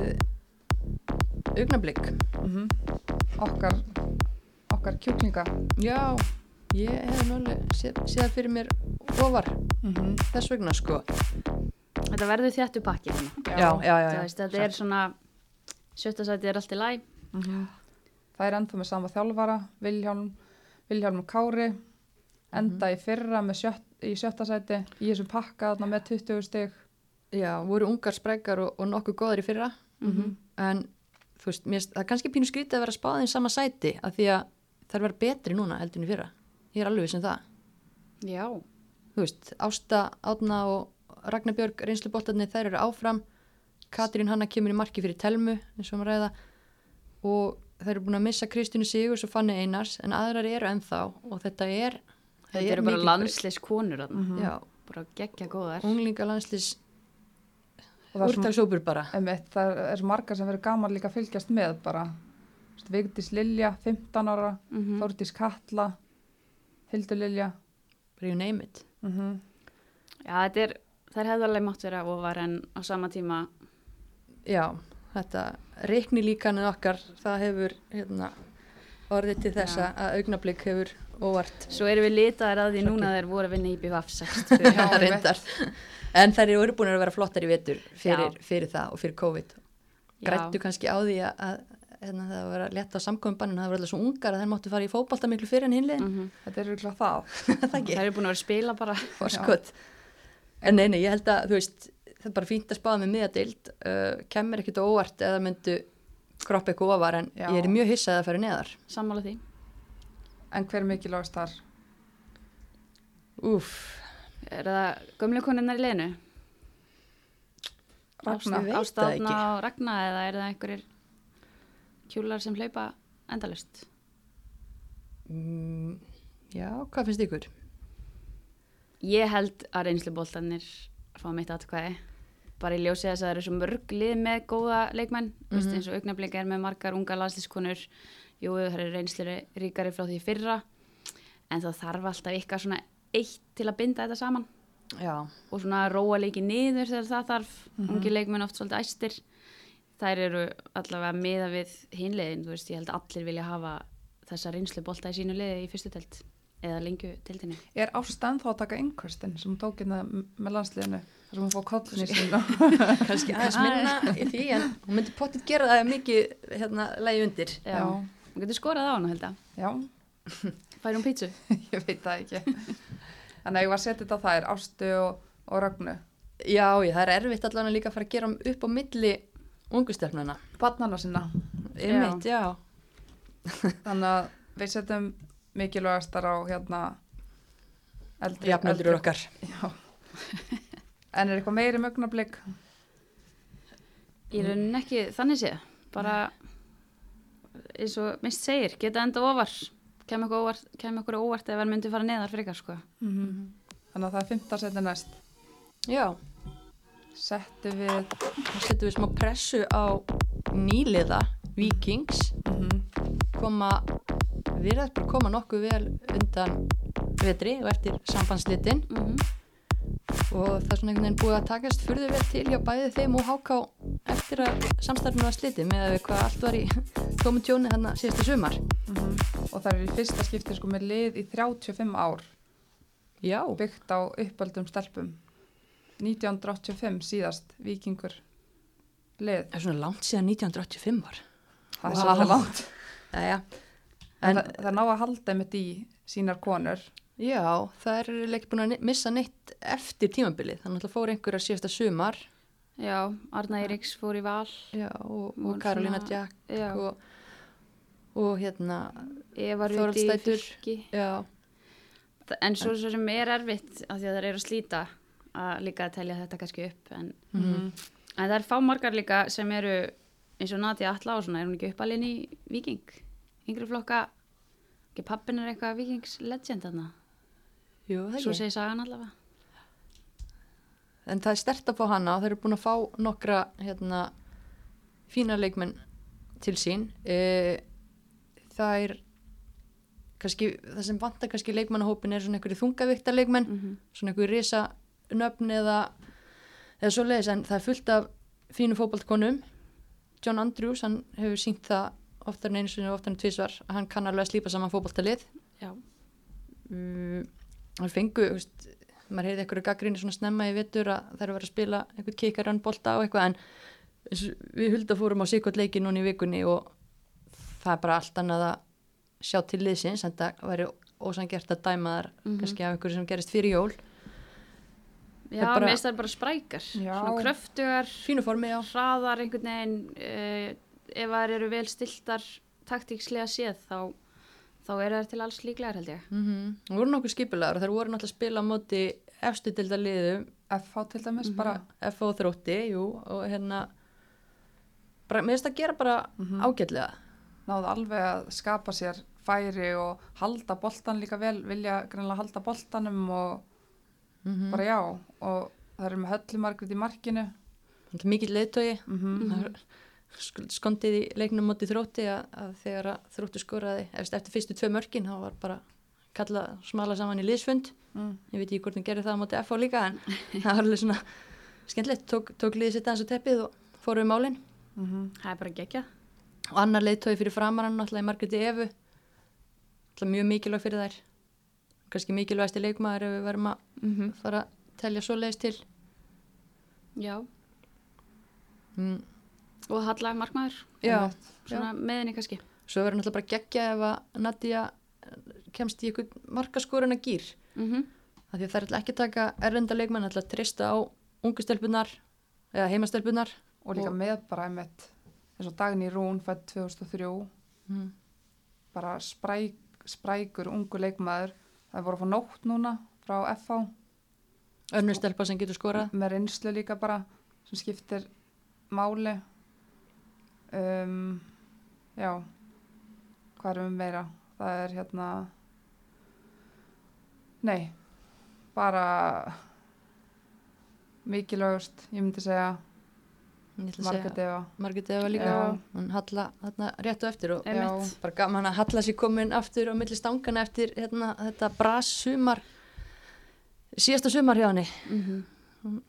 augnablik mm okkar, okkar kjúklinga. já, ég hef nálega séð, séð fyrir mér ofar Mm þess vegna sko Þetta verður þjættu pakki. hérna. já, já, já, Það veist, þetta er svona, sjötta sæti er allt í læg. Það er ennþá með sama þjálfara, Viljálm, Viljálm Kári enda í fyrra með sjött, í sjötta sæti í þessum pakka þarna með 20 stig Já, voru ungar sprækar og, og nokkuð góðar í fyrra Mhm. en þú veist, mér, það er kannski pínu skrítið að vera spáðið í sama sæti af því að það er verið betri núna heldur en í fyrra. Ég er alveg sem það. Já, þú veist, Ásta, Átna og Ragnar Björg, reynsluboltarnir, þær eru áfram. Katrín Hanna kemur í marki fyrir Telmu, eins og maður ræða. Og þær eru búin að missa Kristínu Sigurs og Fanny Einars, en aðrar eru ennþá. Og þetta er þetta eru bara landsleis konur. Mhm. Já, bara geggja góðar. unglinga landslýs og það er, svo, úrtagsópur bara einmitt, það er margar sem verður gaman líka að fylgjast með bara Vigdís Lilja, 15 ára Mhm. Þórdís Katla Hildur Lilja bara you name it mm Já, þetta er, þær hefði alveg mátt vera ofar en á sama tíma, Já, þetta reikni líkanið okkar, það hefur hérna, orðið til þess Já. að augnablík hefur óvart svo erum við litaðir að því Sorry. núna þeir voru að vinna í BVF 60. [LAUGHS] Já, reyndar en þær eru búin að vera flottar í vetur fyrir, fyrir það og fyrir COVID grættu kannski á því að, hérna, það var að leta á samkominbannin það var alltaf svo ungar að þær máttu fara í fótbolta miklu fyrir en hinliðin, Mm Þetta er ykkur það [LAUGHS] það ekki Þær eru búin að vera spila bara. En nei, nei, ég held að, veist, það er bara fínt að spáða með miðadeild, uh, kemur ekkit óvart eða myndu kroppa eitthvað ofar en Já. ég er mjög hissað að fara neðar. Sammála því. En hver er mikilvægast þar? Úf, Er það gömlu konunnar í liðinu? Ragna. Ég veit það Ástafna ekki. og Ragna eða er það einhverjir kjúlar sem hlaupa endalust? mm, já, hvað finnst ykkur? Ég held að reynsluboltanir fá mitt atkvæði. Bara í ljósi þess að það eru svo mörg lið með góða leikmenn. Mm Mhm. eins og augnablík er með margar unga landslískonur. Jú, það eru reynslu ríkari frá því fyrra. En það þarf alltaf ykkar svona eitt til að binda þetta saman. Já, og svona róa leiki niður þegar það þarf. Mhm. ungi leikmenn oft svolítið æstir. Þær eru allavega miða við hinlegin, þú veist, ég held að allir vilja hafa þessa reynslu bolta í sínu liði í fyrstu telt eða lengju teltinni Er Ásta ennþá að taka yngkvöstin sem hún tók hérna m- með landsliðinu? Þar sem hún fór kollin í sín [LAUGHS] kannski [LAUGHS] aðeins minna í því en hún myndi potið gera það mikið hérna lægi undir. Já, hún getur skorað á hana held að Já, færi hún pítsu? [LAUGHS] Ég veit það ekki Þannig að ég var að setja þetta á þær Ástu og, og Ragnu Já, já, það er erfitt allan að líka fara að gera upp á milli ungustefnuna. Barnana sinna Einmitt, já. [LAUGHS] Þannig að við setjum mikilvægastar á hérna eldri, Jafnöldur okkar. Já [LAUGHS] En er eitthvað meiri mögnablik? Í rauninni ekki þannig séð bara eins og minnst segir, geta enda ofar kemur okkur óvart, kem óvart ef hann myndi fara neðar frekar sko. Þannig að það er 15 seti næst. Já, Settu við þá setjum við smá pressu á nýliða Vikings koma virðast bara koma nokkuð vel undan vetri og eftir sambandslitin. Mm og það er svona einhvern veginn búið að takast furðu vel til hjá bæði þeim og háká eftir að samstarfinu var slitið með að við hvað allt var í [LAUGHS] tómu tjóni þarna síðasta sumar og það er í fyrsta skipti sko með lið í 35 ár. Já, byggt á uppöldum stelpum. 1985 síðast vikingur lið. Það er svona langt síðan 1985 var? Það er svolítið langt. Jæja, en en það, það ná að halda með í sínar konur. Já, það er ekki búin að missa neitt eftir tímabilið, þannig að það fór einhverja síðasta sumar. Já, Arna Eiríks fór í val. Já, og, og Karolina svona- Jack Já, og, og hérna Þa- En svo, sem er erfitt af því að það eru að slíta að líka að telja þetta kannski upp en, Mhm. en það er fá margar líka sem eru eins og Nadia Atla og svona er hún ekki uppalinn í Viking yngri flokka ekki pappin er eitthvað Vikings legend þarna? Jú, það svo segir sagan allavega. En það er stert að fá hana og þeir eru búin að fá nokkra hérna, fína leikmenn til sín. E, það er kannski, það sem vantar kannski leikmannahópin er svona einhverju þungavíkta leikmenn mm -hmm. svona einhverju risa nöfn eða, eða svo leiðis en það er fullt af fínu fótballtkonum John Andrews, hann hefur sínt það oftar en sinni og oftar en tvísvar að hann kann alveg að slípa saman fótballtalið Já, um, hann fengu þú veist, maður heyrði einhverju gaggrinni svona snemma í vittur að það eru að vera að spila einhvern kikar bolta og eitthvað en eins við hulda fórum á sikot leiki núna í vikunni og það er bara allt annað að sjá til liðsins en það væri ósangert að dæma þar Mhm. kannski af einhverju sem gerist fyrir jól Já, er bara- mér finnst það bara sprækar, Já. svona kröftugar, fínu formi á hraðar einhvern veginn, uh, ef þær eru vel stiltar taktíkslega séð þá, þá eru þær til alls líklegar held ég. mm -hmm. og voru nokkuð skipulegar og þær voru náttúrulega að spila á móti efstu dilda liðum FH til dæmis Mhm. bara FO þrótti, jú og hérna bara, mér finnst að gera bara Mhm. ágætlega náðu alveg að skapa sér færi og halda boltan líka vel, vilja greinlega halda boltanum og mm bara já og það eru með höllumargrið í markinu -hmm. mikið leiðtogi mm -hmm. Það er sk- skondið í leiknum móti þrótti að, að þegar að þróttu skoraði eftir, eftir fyrstu tvö mörkin þá var bara kalla smala saman í liðsfund mm. ég veit ekki hvort hann gerir það á móti FO líka en [LAUGHS] það var alveg svona skemmtilegt tók, tók liðið sitt aðeins á teppið og fóru um málin Mm -hmm. Það er bara gegja. Og annar leiðtói fyrir framarann náttúrulega í Margreti Evu. Náttúrulega mjög mikilvæg fyrir þær. Kannski mikilvægasti leikmaður ef við verðum að Mm fara að telja svo leiðist til. Já, mm. og Halla markmaður, já, svona meðinni kannski. svo verður náttúrulega bara geggja ef að Nadia kemst í einhvern markaskoruna gýr. Mm af því að það er alltaf ekki að taka erlenda leikmann alltaf að trista á ungustelpunar eða heimastelpunar og líka Og- með bara einmitt eins og Dagný Rún fætt 2003 mm. bara spræk, sprækur ungu leikmaður. Það voru að fá nótt núna frá FH önnur stelpa sem getur skorað. Með reynslu líka bara sem skiptir máli. Um, já. Hvað erum við meira? Það er hérna nei bara mikilvægust ég myndi segja Að segja Eva. Margrét Eva líka. Hún Halla þarna rétt og eftir og bara gaman að Halla sér komin aftur á milli stangana eftir hérna, þetta bras sumar síðasta sumar hjá henni. -hmm.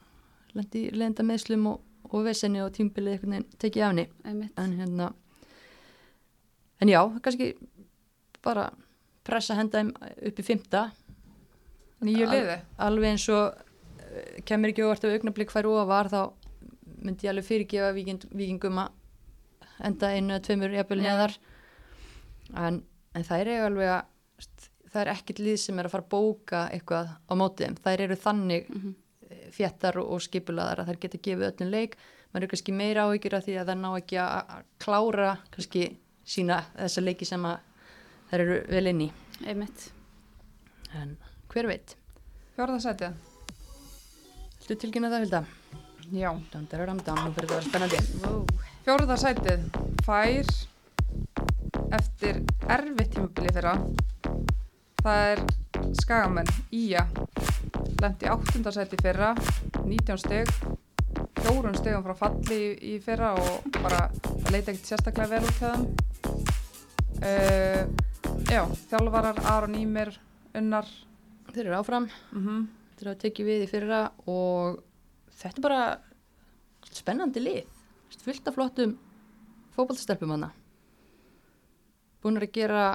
lendi lenda meðslum og, og vesenni og tímbilið veginn tekið af henni. En hérna en já, kannski bara pressa henda þeim upp í fymta nýju liði? alveg eins og eh, kemur ekki óvart ef augnablik fær ofar þá myndi ég alveg fyrirgefa vikingum að enda einu eða tveimur jafnvel neðar. En, en þær eru alveg að það er ekkert lið sem er að fara að bóka eitthvað á móti þeim, þær eru þannig Mm fjettar og, og skipulaðar að þær geta gefið öllum leik, maður eru kannski meira áhyggjur af því að þær ná ekki að að klára kannski sína þessa leiki sem að þær eru vel inn í. Einmitt. en hver veit, fjórða sætið. Viltu tilkynna það Hilda? Já. Dam, dam, dam, dam, nú fyrir þetta að vera spennandi. Wow. fjórða sætið fær eftir erfitt tímabili fyrra það er skagamenn Ía lendi áttunda sæti í fyrra 19 steg fjórun stegum frá falli í, í fyrra og bara það leiti ekkert sérstaklega vel út þeim. Uh, já, þjálfarar Aron Ímir Unnar. Þeir eru áfram, mm þeir eru að tekja við í fyrra og þetta er bara spennandi lið. Fullt af flottum fótballstelpum hana. Búin að gera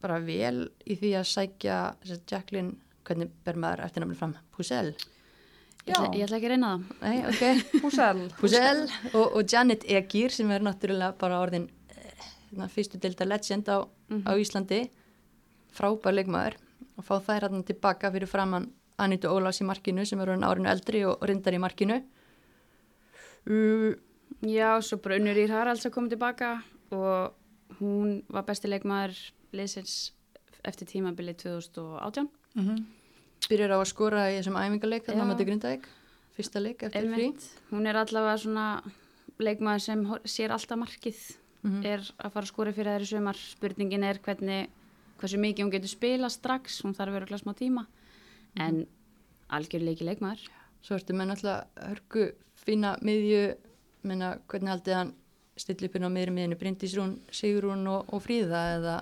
bara vel í því að sækja Jacqueline, hvernig ber maður eftir námið fram? Pusell? Ég ætla, ég ætla ekki að reyna það. Nei, ok. Húsel Pusell [LAUGHS] og, og Janet Egir sem er náttúrulega bara orðin eh, hérna, fyrstu delta legend á, á Íslandi frábær leikmaður og fá þær hann tilbaka fyrir framann Anitu Ólafs í markinu sem er orðin árinu eldri og rindar í markinu uh, Já, svo bara Unnur Ír Haralds að koma tilbaka og hún var besti leikmaður liðsins eftir tímabili 2018. mm -hmm. byrjar á að skora í þessum æfingarleik þannig að maður Grindavík fyrsta leik eftir frí Einmitt. Hún er allavega svona leikmaður sem sér alltaf markið Mhm. er að fara að skora fyrir þær í sumar. Spurningin er hvernig, hversu mikið hún getur spila strax, hún þarf að vera glas smá tíma, en algjör leiki leikmaður. svo ertu með náttúrulega hörku fína miðju menna hvernig haldið hann stilli upp inn á miðri miðinu Bryndís Rún, Sigrún og, og Fríða eða?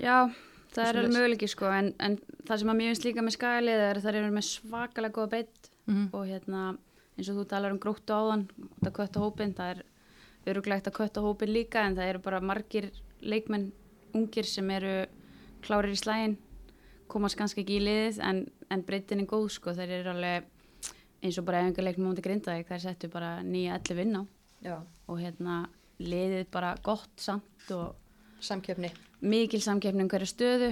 Já, það er alveg möguleiki sko, en, en það sem að mjög finnst líka með skagalið er að það eru með svakalega góða beitt mm og hérna eins og þú talar um gróttu áðan það kötta hópin, það er öruglægt að kötta hópin líka en það eru bara margir leikmenn ungir sem eru klárir í slægin komast kannski ekki í liðið en, en breytin er góð sko, þeir eru alveg eins og bara ef einhver leikmenn mútið grindaði þær settu bara nýja 11 vinn á Já. og hérna liðið bara gott samt og samkjöfni mikil samkeppni um hverju stöðu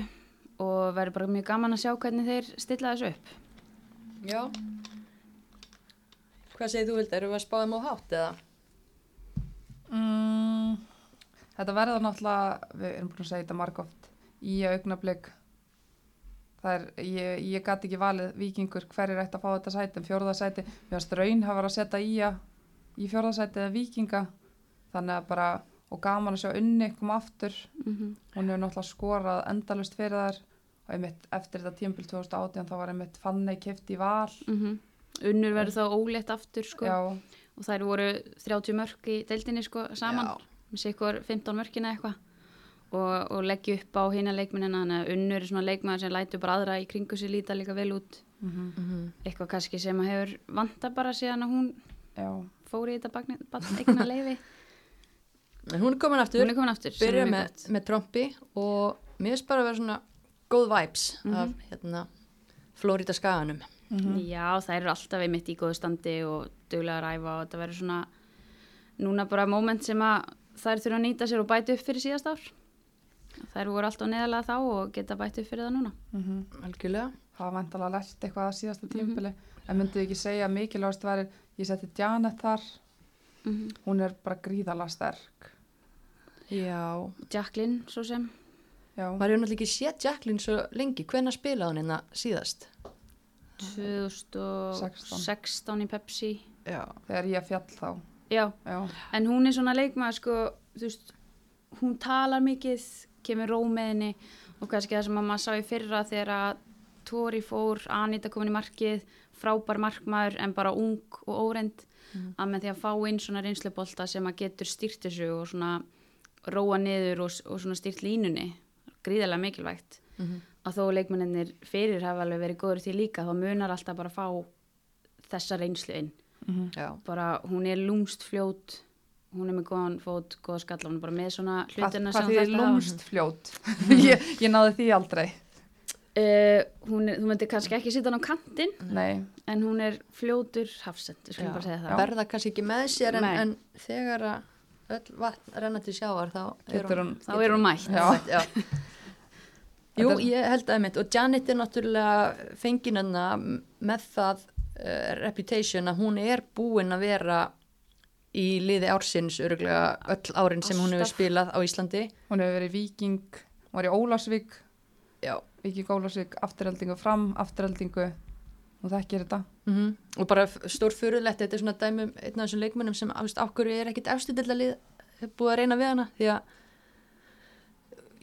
og verður bara mjög gaman að sjá hvernig þeir stilla þessu upp. Já. Hvað segir þú vildi? Erum við að spáðum á hátt eða? Mm, þetta verður náttúrulega, við erum búin að segja þetta margóft, í augnablik. Það er, ég, ég gæti ekki valið vikingur hverjir ætti að fá þetta sæti, en fjórðasæti, mér finnst raun hafa verið að setja í, að, í fjórðasæti eða vikinga, þannig að bara, og gaman að sjá unni koma aftur, Mm -hmm. hún hefur náttúrulega skorað endalust fyrir þær, og einmitt eftir þetta tímbil 2018 þá var einmitt fannei kift í val, Unnur verður þá ólétt aftur sko. Já, og þær voru 30 mörg í deildinni sko saman, með sikkur 15 mörkina eitthvað og, og leggja upp á hina leikmennina. Þannig að Unnur er svona leikmæður sem lætur bara aðra í kringu sér líta líka vel út. Mm Mm eitthvað kannski sem að hefur vanta bara síðan að hún já, fór í þetta bagn eigna leifi En hún er komin aftur. hún er komin aftur er byrja með, með trompi og mér finnst bara að vera svona góð vibes af hérna Florida skaganum. Já, þær eru alltaf einmitt í góðu standi og duglega að ræfa og þetta verður svona núna bara moment sem að þær þurfa að nýta sér og bæta upp fyrir síðast ár. Þær voru alltaf neðalega þá og geta upp fyrir það núna. mhm. Algjörlega. hafa vantalega lært eitthvað að síðasta tímpili en myndið ekki segja að mikilvægast væri ég seti Janet þar Mm hún er bara gríðalega sterk Já. Jacqueline, svo sem. já, Maður hefur náttúrulega ekki séð Jacqueline svo lengi. Hvenær spilaði hún hérna síðast? 2016 í Pepsi. Já. þegar ég fjall þá Já, já, en hún er svona leikmaður sko, þú veist, hún talar mikið, kemur ró með henni og kannski það sem að maður sá í fyrra þegar að Tori fór, Anita komin í markið, frábær markmaður en bara ung og óreind að með því að fá inn svona reynslubolta sem að getur styrt þessu og svona róa niður og, og svona styrt línunni, gríðarlega mikilvægt Mhm. að þó leikmennir fyrir hafa alveg verið góður því líka þá munar alltaf bara að fá þessa reynslu inn mhm. Já. bara hún er lúmst fljót hún er með góðan fót, góða skalla hún er bara með svona hlutina hvað að hafa. lúmst fljót [LAUGHS] ég, [LAUGHS] ég náði því aldrei uh, hún er, þú myndir kannski ekki sitja hann á kantinn nei, en hún er fljótur hafsend, við skulum Já. bara segja það Verða kannski ekki með sér en, en þegar að öll vatn renna til sjávar þá getur hún þá er hún mætt Já. [LAUGHS] Já. Jú, er- ég held að mitt og Janet er náttúrulega fenginanna með það uh, reputation að hún er búin að vera í liði ársins öruglega öll árin sem hún hefur spilað á Íslandi. Hún hefur verið viking hún var í Ólasvík Já. viking Ólasvík, afturheldingu fram afturheldingu og þekkir þetta. Mm og bara stór fyrirlegt þetta er svona dæmum einn af þessum leikmönnum sem ákvöru er ekkit efstudillalið búið að reyna við hana? Því að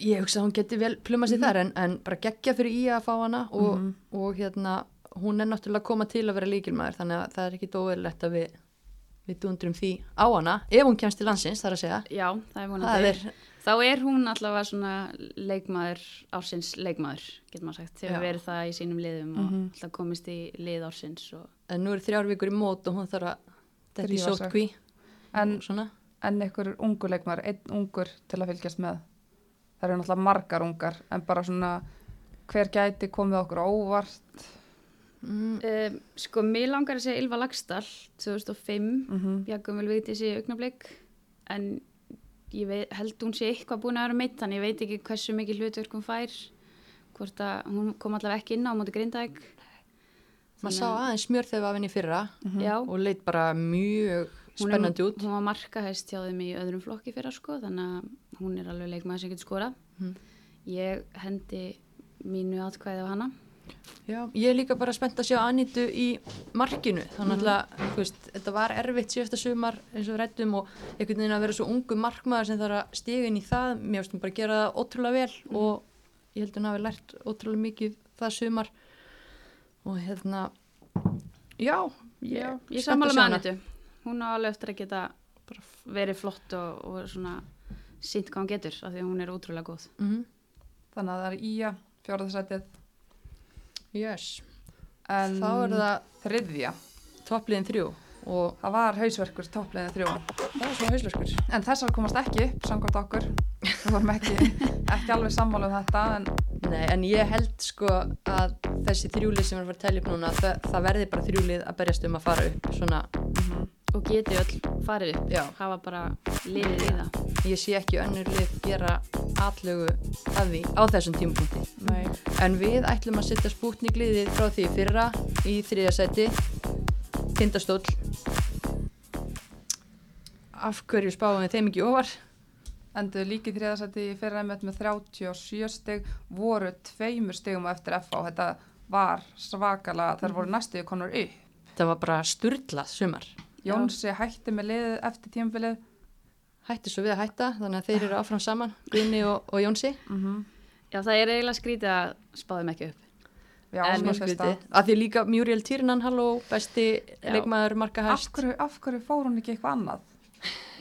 ég hugsa að hún geti vel pluma sér þar en, en bara geggja fyrir í að fá hana og, Mhm. og hérna hún er náttúrulega koma til að vera líkilmaður þannig að það er ekki óverlegt að við við dundrum því á hana ef hún kemst til landsins þar að segja. Já, það er vonandi. Er, þá er hún allavega svona leikmaður, ársins leikmaður getur maður sagt, hefur verið það í sínum liðum og Mhm. alltaf komist í lið ársins og en nú er þrjár vikur í mót og hún þarf að þetta í Drífa sig. sótkví en, en einhver ungur leikmaður, einn ungur til að fylgjast með. Það eru náttúrulega margar ungar en bara svona hver gæti komið okkur óvart mm, um, sko, mér langar að segja Ylva Lagstall 2005 mm -hmm. Bjargum vil veit þessi augnablik en ég veit, held hún sé eitthvað búin að vera meitt þannig ég veit ekki hversu mikið hlutverk hún fær hvort að hún kom allavega ekki inn á móti grindæk maður sá aðeins smjör þegar við að vinna í fyrra já, og leitt bara mjög spennandi út. hún var markahæst hjá þeim í öðrum flokki fyrra sko þannig að hún er alveg leikmaður sem getur skorað. Mhm. ég hendi mínu atkvæði á hana Já, ég er líka bara spennt að sjá Anitu í markinu, þannig að þú veist, þetta var erfitt síðasta sumar eins og við rættum og einhvern veginn að vera svo ungu markmaður sem þarf að stiga inn í það. Mér finnst hún bara að gera það ótrúlega vel og ég held hún hafi lært ótrúlega mikið það sumar. Og hérna já, ég, ég að sjá með. Anitu hún á alveg eftir að geta bara verið flott og, og svona sínt hvað hún getur af því að hún er ótrúlega góð. Mhm, þannig að það er Ía, fjórðarsætið Yes, en þá er það þriðja. toppliðin þrjú. Og það var hausverkur topplegin þrjú. Það er svo hauslöskur en þessar komast ekki upp samkvæmt okkur. Við vorum ekki, ekki alveg sammála um þetta en Nei, en ég held sko að þessi þrjúlið sem er að fara að telja upp núna það, það verði bara þrjúlið að berjast um að fara upp svona, og geti öll farið upp já, hafa bara liðið í það ég sé ekki önnur lið gera atlögu að því á þessum tímapunkti Nei, En við ætlum að setja spútningliðið frá því í fyrra í þriðja seti, tindastóll. Af hverju spáum við þeim ekki ofar? endur líki þriðarsætti í fyrra með 37 stig voru tveimur stigum á eftir FH þetta var svakalega þær voru næstuði konur upp Það var bara sturlað sumar. Jónsi hætti með liðið eftir tímabilið Hætti svo við að hætta, þannig að þeir eru áfram saman, Guðni og, og Jónsi. mm Já, það er eiginlega skrítið að spáðum ekki upp. Já, En finnst skrítið. Að því líka Muriel Tyrnan, halló, besti Já. leikmaður marka af hæst. hverju, af hverju fór hún ekki eitthvað annað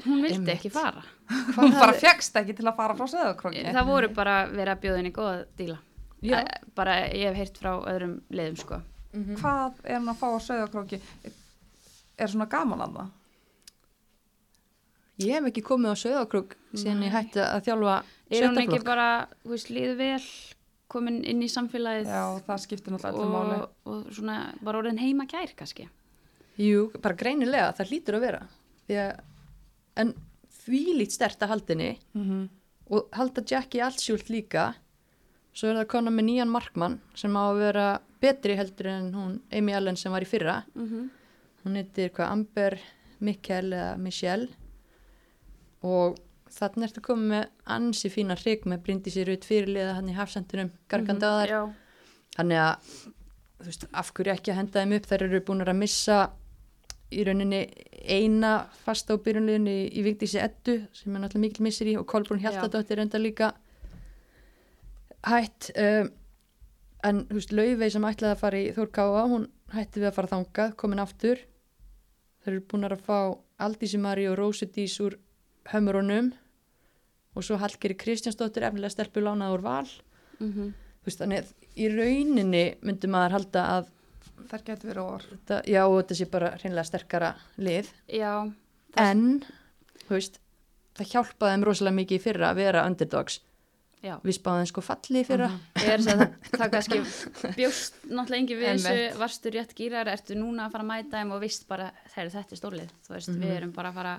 Hún vildi ekki fara. [LAUGHS] hún bara fegst ekki til að fara frá Söðakróki Það voru bara verið að bjóða henni góða díla. Já. Eh, Bara ég hef heyrt frá öðrum liðum, sko. Mhm. hvað er hann að fá á Söðakróki er svona gaman að það Ég hef ekki komið á Söðakrúk síðan ég hætti að þjálfa Er hún ekki bara, þú veist, líðu vel, komin inn í samfélagið já, það skiptir náttúrulega öllu máli og, og svona bara orðin heima kær, kannski. Jú, bara greinilega, það hlýtur að vera. Því að, en því lít stert að haldinni mm -hmm. og halda Jackie Altsjúlt líka, svo er það kona með nýjan markmann sem á að vera betri heldur en hún Amy Allen sem var í fyrra. Mm Hún heitir hvað Amber Mikkel eða Michelle. Og þarna ertu komið með ansi fína hrygg með Bryndísi Rutt fyrirliða hann í hafsendunum gargandi á þær. Já, Þannig að, þú veist, af hverju ekki að henda þeim upp, þær eru búin að missa í rauninni eina fasta á byrjunliðinu í, í Vigdísi Eddu sem er náttúrulega mikil missir í og Kolbrún Hjaltadóttir enda líka hætt um, en þú veist, Laufey sem ætlaði að fara í Þórkáa, hún hætti við að fara þangað, komin aftur þær eru búin að fá Aldísi Mari og Rósudís úr hömurunum og svo Hallgeri Kristjánsdóttir efnilega stelpu lánað úr val. Mm Þú veist, þannig að í rauninni myndi maður halda að þær getur verið orð þetta, já, og þetta sé bara hreinlega sterkara lið, já, en þú veist, það hjálpaði þeim rosalega mikið í fyrra að vera underdogs já. við spáðum sko falli í fyrra. Ég er að segja það, það [LAUGHS] kannski bjóst náttúrulega engi við þessu, varstu rétt gýrar, ertu núna að fara að mæta þeim og vist bara, þeir þetta er stórlið, þú veist, við erum bara að fara,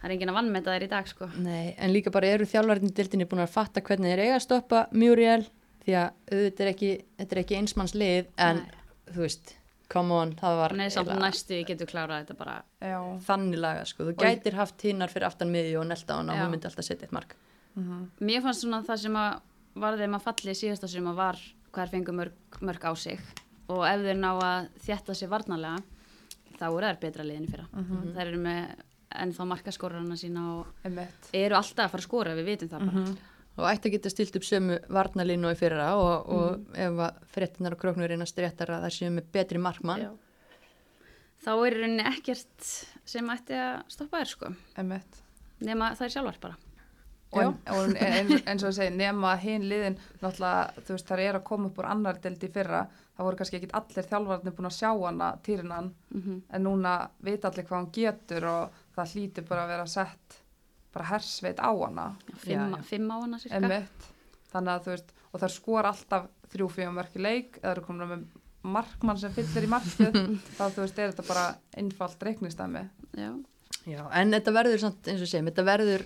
það er enginn að vannmeta þeir í dag, sko. Nei, en líka bara eru þjálfarinn dildinni búin að fatta hvernig þeir eiga að stoppa Muriel, því að auðvitað er ekki, þetta er ekki einsmanns lið, en Nei. þú veist, come on, það var Nei, samt næstu, ég getur klárað þetta bara, já, þannig laga, sko, þú gætir haft hinnar fyrir aftan miðju og nelta á hana og hún myndi alltaf setja eitt mark mm mér fannst svona það sem að var þeim að falli síðasta sem að var hvað er fengur mörg, mörg á sig og ef þeir ná að þjætta sig varnarlega, þá eru þær betra liðin fyrra. Mhm. Þær eru með ennþá markaskorarna sína og eru alltaf að fara að skora, við vitum það bara. og ætti að geta stilt upp sömu varnalínu og í fyrra og, og ef að frettinar og króknur reynast réttar að það séu með betri markmann Já. Þá er í rauninni ekkert sem ætti að stoppa þér sko, nema er sjálfar bara. Og, en, og en, eins og ég segi nema hinn liðin náttúrulega þú veist þær eru að koma upp úr annar delt í fyrra það voru kannski ekki allir þjálfarnir búin að sjá hana týrinan Mm en núna veit allir hvað hún getur og það hlýtur bara að vera sett bara hersveit á hana Fimm, Já, já. fimm á hana cirka. einmitt þannig að þú veist og þær skora alltaf þrjú fyrir mörk í leik eða eru komin með markmann sem fyllir í markið [LAUGHS] þá þú veist er þetta bara einfalt reiknistæmi Já. Já, en þetta verður samt eins og segjum, þetta verður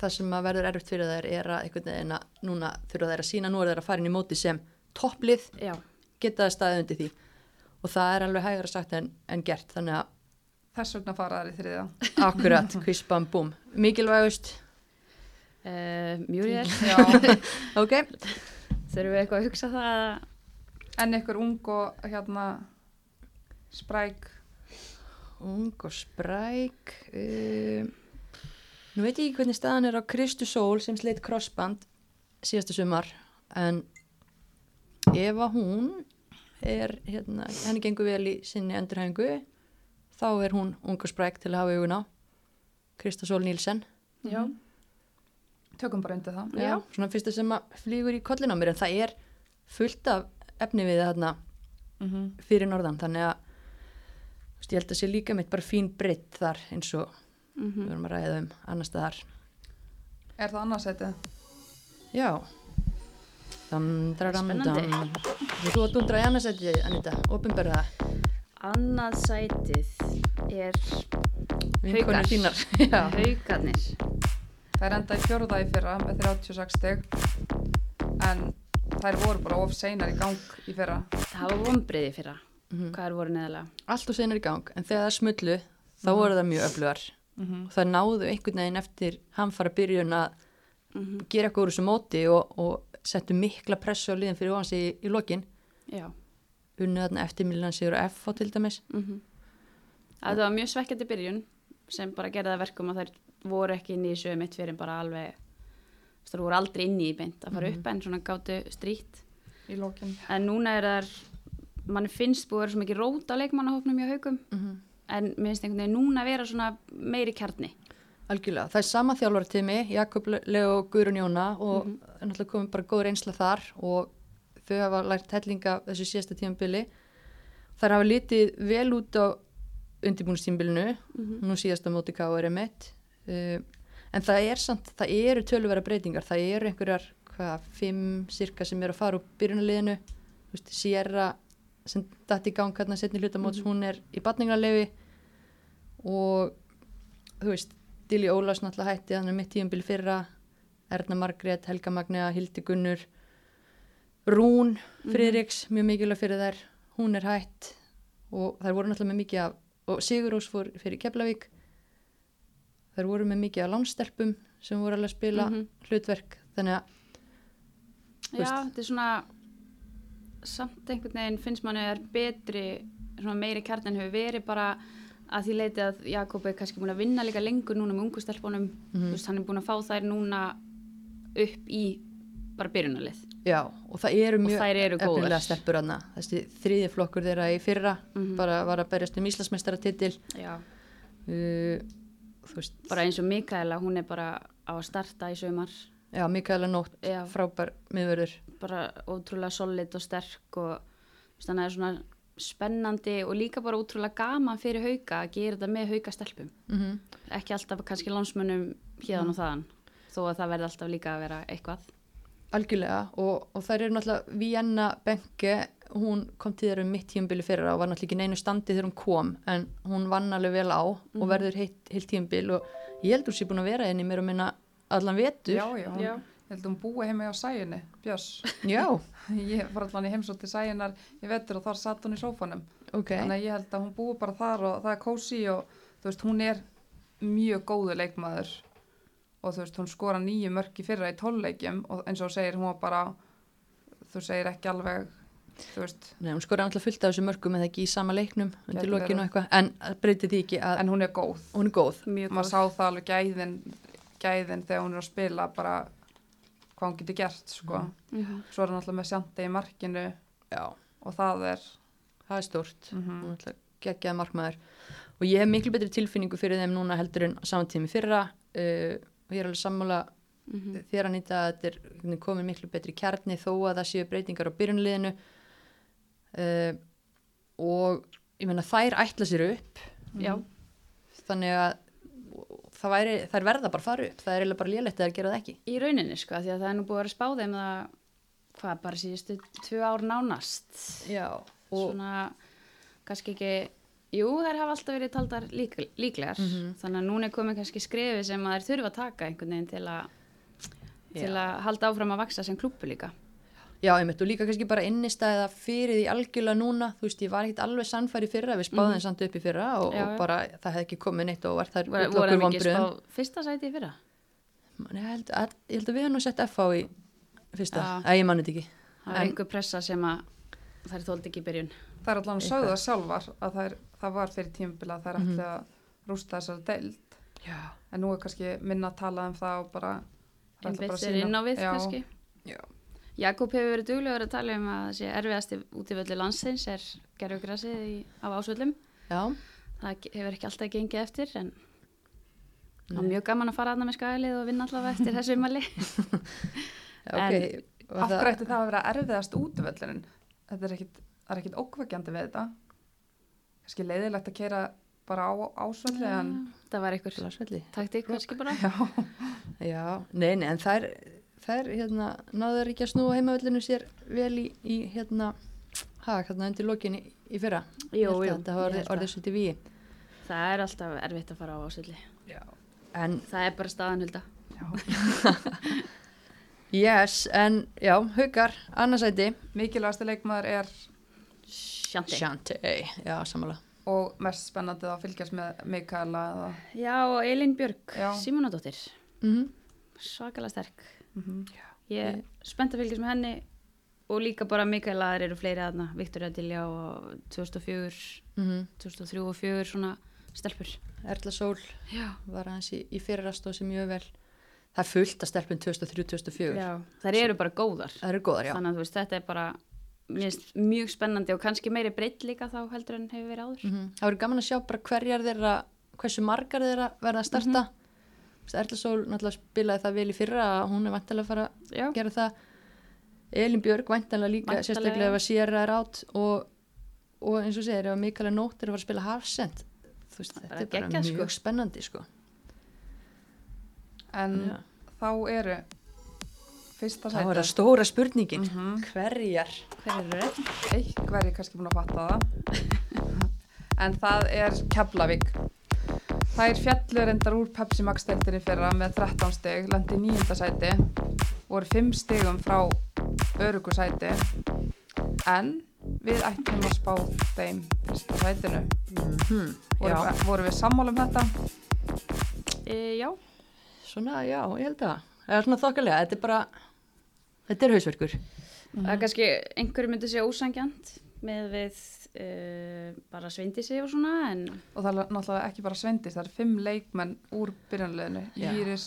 það sem að verður erfitt fyrir þær er að einhvern veginn að núna þurfa þær að sína, nú er þær að fara inn í móti sem topplið, Já. geta það staðið undir því. Og það er alveg hægara sagt en, en gert, þannig að þess vegna fara þær í þriðja. Akkurat, kvispam, búm mikilvægust, Uh, Muriel, Já, [LAUGHS] ok. Þurfum við eitthvað að hugsa það að en ykkur ung og hérna spræk? Ung og spræk um, nú veit ég ekki hvernig staðan er á Kristu Sól sem sleitt crossband síðasta sumar en ef að hún er hérna, henni gengur vel í sinni endurhæfingu þá er hún ung og spræk til að hafa augun á Krista Sól Nílsen Já. tökum bara undir það Já. svona fyrsta sem að flýgur í kollin á mér en það er fullt af efni við þarna mm -hmm. fyrir norðan þannig að veist, ég held að sé líka mitt bara fín breytt þar eins og Mm við vorum að ræða um annar staðar er það annarsætið? já Spennandi. þú að dundra í annarsætti Anita, opinberða Annað sætið er [LAUGHS] já. haugarnir. Það er enda í fjórða í fyrra með 36 stygg en þær voru bara of seinar í gang í fyrra. Það var vonbriði fyrra, Mhm. hvað er voru neðalega. allt og senar í gang en þegar það smullu þá voru það mjög öflugar Mm og það náðu einhvern veginn eftir hamfara byrjun að Mm gera eitthvað úr þessu móti og, og settu mikla pressu á liðin fyrir ofans í, í lokin. Já. unnu þarna eftirmilinan sigur F á til dæmis. Mm Það var mjög svekkjandi byrjun sem bara gerði það verkum að þær voru ekki inn í þessu mitt fyrir bara alveg það voru aldrei inn í beint að fara upp en svona í lokin. en núna er þar mann finnst búið að vera svo mikið rót á leikmannahófnum hjá haugum mm -hmm. En mér finnst einhvern veginn núna að vera svona meiri kjarni algjörlega, það er sama þjálfara tími Jakob Leo Guðrun Jóna og Mhm. er náttúrulega komið bara góð reynsla þar og þau hafa lært hellinga þessu síðasta tímabili þær hafa litið vel út á undirbúinstímbilinu Mhm. nú síðasta móti K.R. mitt uh, en það er samt, það eru töluvera breytingar, það eru einhverjar hvað, fimm cirka sem eru að fara úr veist, Sierra sem dætt í gang hérna setni hlutamóts, Mhm. hún er í batningarlefi og þú veist, Dili Ólafs náttúrulega hætti hann er mitt tíumbil fyrra Erna Margrét, Helga Magnea, Hildi Gunnur Rún Friðriks, mjög mikilvæg fyrir þær hún er hætt og þær voru náttúrulega með mikið af og Sigurós fór fyrir Keflavík þær voru með mikið af lánstelpum sem voru alveg að spila Mhm. hlutverk þannig að Já, þetta er svona samt einhvern veginn finnst manni er betri svona meiri kjarni en hefur verið bara að því leiti að Jakob er kannski búin að vinna líka lengur núna með ungustelpunum Mhm. þú veist, hann er búin að fá þær núna upp í bara byrjunarlið. Já, og það eru mjög efnilega stelpur hana þessi þriði flokkur þeirra í fyrra Mhm. bara var að berjast um Íslandsmeistaratitil Já, uh, bara eins og Mikaela, hún er bara á að starta í sömar já, Mikaela Nótt Já. frábær miðverður bara ótrúlega solid og sterk og þannig að það er svona spennandi og líka bara ótrúlega gaman fyrir hauka að gera þetta með haukastelpum. Mm -hmm. ekki alltaf kannski lánsmönnum hérðan og þaðan þó að það verði alltaf líka að vera eitthvað. Algjörlega og, og þær eru náttúrulega Vienna Benke, hún kom til þeirra um mitt tíumbili fyrra og var náttúrulega ekki neinu standi þegar hún kom en hún vann alveg vel á og verður heilt, heilt tíumbil og ég heldur sér búin að vera henni mér að minna allan vetur. Já, já, Já. ég held að hún búi heima á sæjunni, Björns. [LAUGHS] Já, [LAUGHS] Ég var allan í heimsótt til sæjunar í vetur og þar satt hún í sófanum. ok. Þannig að ég held að hún búi bara þar og það er kósi og þú veist, hún er mjög góðu leikmaður og þú veist, hún skora nýju mörki fyrra í tólleikjum og eins og segir, hún var bara, þú segir ekki alveg, þú veist, Nei, hún skoraði náttúrulega fullt af þessu mörgum eða ekki í sama leiknum undir lokinu eitthvað en það breytir því ekki að en hún er góð. hún er góð. mjög Maður sá það alveg gæðin, gæðin þegar hún er að spila bara hvað hún getur gert, sko. Mhm. Svo er hann alltaf með sjandi í markinu. Já, og það er, það er stórt. mm er alltaf geggjaði markmaður. Og ég hef miklu betri tilfinningu fyrir þeim núna heldur en á saman tími fyrra. Uh, og ég er alveg sammála Mhm. þér að nýta að þetta er komin miklu betri kjarni þó að það séu breytingar á byrjunliðinu uh, og ég meina þær ætla sér upp. Já, þannig að það væri, þær verða bara fara upp. Það er eiginlega bara lélegt að það gera það ekki. Í rauninni sko því að það er nú búið að vera spáð þeim það hvað bara síðustu tvö ár nánast. Já, og svona kannski ekki jú þær hafa alltaf verið taldar lík, líklegar. Mhm. þannig að núna er komið kannski skrefi sem að þær þurfa að taka einhvern veginn til að til að halda áfram að vaksa sem klúpu líka Já, einmitt, og líka kannski bara innistæða fyrir því algjörlega núna, þú veist, ég var ekkit alveg sannfæri fyrra, við spáðum Mhm. samt upp í fyrra og, Já, og bara það hefði ekki komið neitt og var þar voru voru þeim ekki spá fyrsta sæti í fyrra Ég held, að, ég held að við hefum nú sett FH í fyrsta, Já. að ég manni þetta ekki. það var En- einhver pressa sem að þær þóldi ekki í byrjun það er Eitthvað. sögðu það sjálfar að það, er, það var fyrir tímabila að það er Mhm. ætli að rústa þessar er það það. Jakob hefur verið duglegur að tala um að þessi erfiðasti útivöldi landsins er gerfugrasið í- á ásvöllum Já. það hefur ekki alltaf gengið eftir en það Nei. mjög gaman að fara aðna með skælið og vinna allavega eftir þessu umali Já, [LAUGHS] [LAUGHS] ok. Var af það- það að vera erfiðast útvöllurinn þetta er ekkit, það er ekkit ókvækjandi við þetta kannski leiðilegt að kera bara á ásvöldi en það var einhver taktík kannski bara [LAUGHS] já, Já, nei, nei, en þær, þær hérna, náður ekki að snúa heimavellinu sér vel í, í hérna, hag, hérna undir lokin í, í fyrra. Jú, jú, Þetta var orðið svolítið víi. það er alltaf erfitt að fara á ásvöldi Já. En, það er bara staðanhulda já. [LAUGHS] Yes, en já, haugar, annarsæti Mikilvægasti leikmaður er Sjanti. Shanti, já, samanlega og mest spennandi að fylgjast með Mikaela Já, og Elin Björg, Já. Simonadóttir, mm svakalega sterk. Mhm. Ég er spennt að fylgjast með henni og líka bara Mikaela eru fleiri aðna, Viktoria Dilja og 2004, -hmm. 2003 og 2004 svona stelpur. Erla Sól Já. var aðeins í, í fyrirastóð sem mjög vel það er fullt að stelpun 2003-2004 Já, þær eru bara góðar. það eru góðar, já Þannig að veist, þetta er bara mjög spennandi og kannski meiri breytt líka þá heldur en hefur verið áður. Mhm. það verður gaman að sjá bara hverjar þeirra hversu margar þeirra verða að starta mm Erla Sól náttúrulega spilaði það vel í fyrra að hún er vantilega að fara Já, að gera það Elin Björg vantilega líka Væntanlega. sérstaklega ef að Sierra er átt og, og eins og segir ef að Mikaela Nótt er að fara að spila veist, þetta er bara mjög sko. spennandi sko En Já. þá eru fyrsta þá er það sæti stóra spurningin Mhm. hverjar hver eru það? Eitthvað er kannski búin að fatta það [LAUGHS] En það er Keflavík Það er fjallur endar úr Pepsi Max deildinni fyrra með 13 stig, lendi í nýjunda sæti voru 5 stigum frá örugu sæti. En við ættum að spá þeim fyrsta sætinu. Hmm. voru, já, voru við sammála um þetta? E, já, svona já, ég held að. Það er svona þokkalega, þetta er bara þetta er hausverkur. Það er kannski einhverju myndi segja ósangjant með við uh, bara svindi sig og svona en og það er náttúrulega ekki bara svendis það eru fimm leikmenn úr byrjanleginu. Íris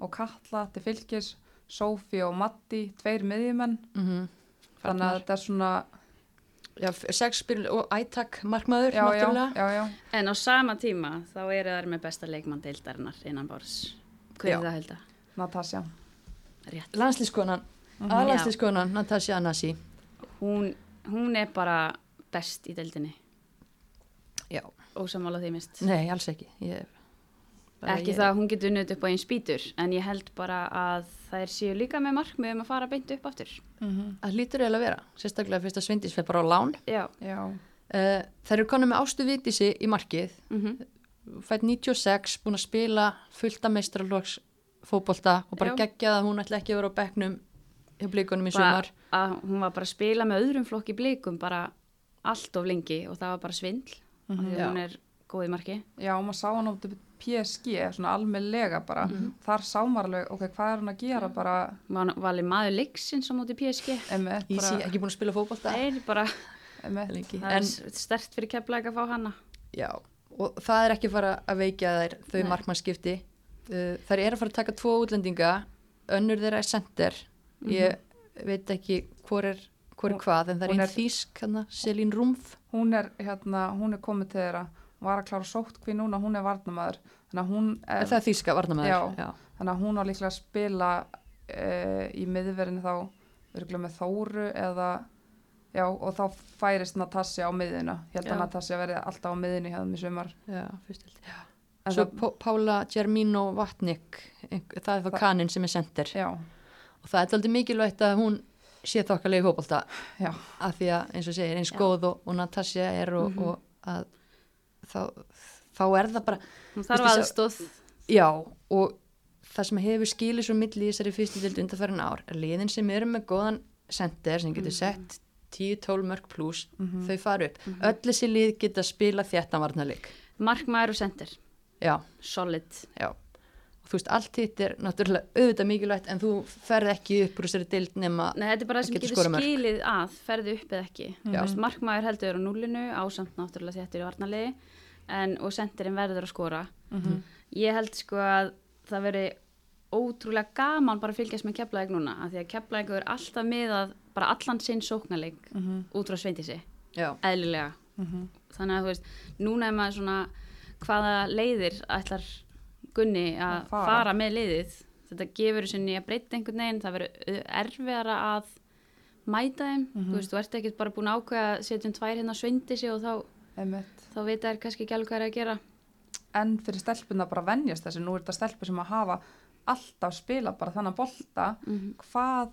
og Katla til fylgis Sófi og Matti, tveir miðjumenn mm -hmm. þannig að þetta er svona já, sex spil og ætak markmaður já, já, náttúrulega já, já. En á sama tíma þá eru þær með besta leikmann deildarinnar innan bárs. Hver Já. er það helda? Natasja Rétt. landslískonan, Mhm. aðlandslískonan Natasja Anasi Hún, hún er bara best í deildinni. já, Ósamála því mist. nei, alls ekki ég, Ekki ég, það að hún getur unnið upp á einn spýtur en ég held bara að þær séu líka með markmiðum að fara beint upp aftur. Mhm. það lítur eiginlega að vera sérstaklega fyrst að Svindís fyrir bara á lán Já. já, uh, þær eru konum með ástu vitisi í markið Mm fætt 96, búin að spila fullt af meistralóks fótbolta og bara geggjað að hún ætla ekki að vera á bekknum hjá blíkunum í sumar að hún var bara að spila með öðrum flokki blikum bara allt of lengi og það var bara svindl. Mm. Því Já. að hún er góð í marki. já, maður sá hann út PSG, svona almennlega bara þar sá maður alveg, ok, hvað er hann að gera bara, Var valið maður leiksins á móti PSG. Ísi, bara ekki búin að spila fótbolta Nei, bara lengi. það en er stert fyrir keflaðið að fá hana. já, og það er ekki fara að veikja þær þau Nei. markmannskipti uh, þær eru að fara að taka tvo útlendinga önnur þeirra er center ég veit ekki hvor er, er Hún- hvað? En það er einn þýsk hana, Selín Rúmf hún er hérna, hún er komið til þeirra hún var að klára sótt hví núna, hún er varnamaður þannig að hún er er, það er þýska varnamæður Já. þannig að hún var líklega að spila uh, í miðverðinu þá örgulega með Þóru eða já, og þá færist Natasja á miðinu ég held Já. að Natasja verði alltaf á miðinu þeim í Já. En Svo það- Pá- Pála Germino Vatnik, það er þá Það- kaninn sem er sender já, og það er aldrei mikilvægt að hún sé þokkalegi fótbolta já, af því að eins og segir eins góð og, og Natasja er og, Mhm. og að þá, þá er það bara Hún þarf aðstóð. já og það sem hefur skilið svo milli í þessari fyrstu dild undarfærin ár er liðin sem eru með góðan sender sem getur sett 10-12 mörg pluss Mhm. þau fara upp öll þessi lið geta spila þéttan varnarleik Markmaður og sendir. já, Solid. já og þú veist, allt hitt er náttúrulega auðvitað mikilvægt en þú ferð ekki upp úr þessari dild nema Nei, þetta er bara það sem getur skilið að ferðu upp eða ekki. Þú veist, markmaður heldur á núlinu, ásamt náttúrulega þéttur í varnarliði en, og sendirinn verður að skora. Mhm. Ég held sko að það veri ótrúlega gaman bara að fylgjast með keflaðið núna af því að keflaðið er alltaf miðað bara allan sinn sóknarleik Mhm. út frá sveindisi, já, eðlilega. Mhm. Þannig að þú veist, núna er maður svona hvaða leiðir ætlar Gunni að Að fara. fara. með liðið. Þetta gefur þessu nýja breytt einhvern veginn, það verður erfiðara að mæta þeim. Mhm. Þú veist, þú ert ekkert bara búin að ákveða að setja um tvær hérna sveindi sig og þá, emmi þá veit þær kannski ekki alveg hvað er að gera. en fyrir stelpuna bara að venjast þessu nú er þetta stelpur sem að hafa alltaf spila bara þannig bolta Mm hvað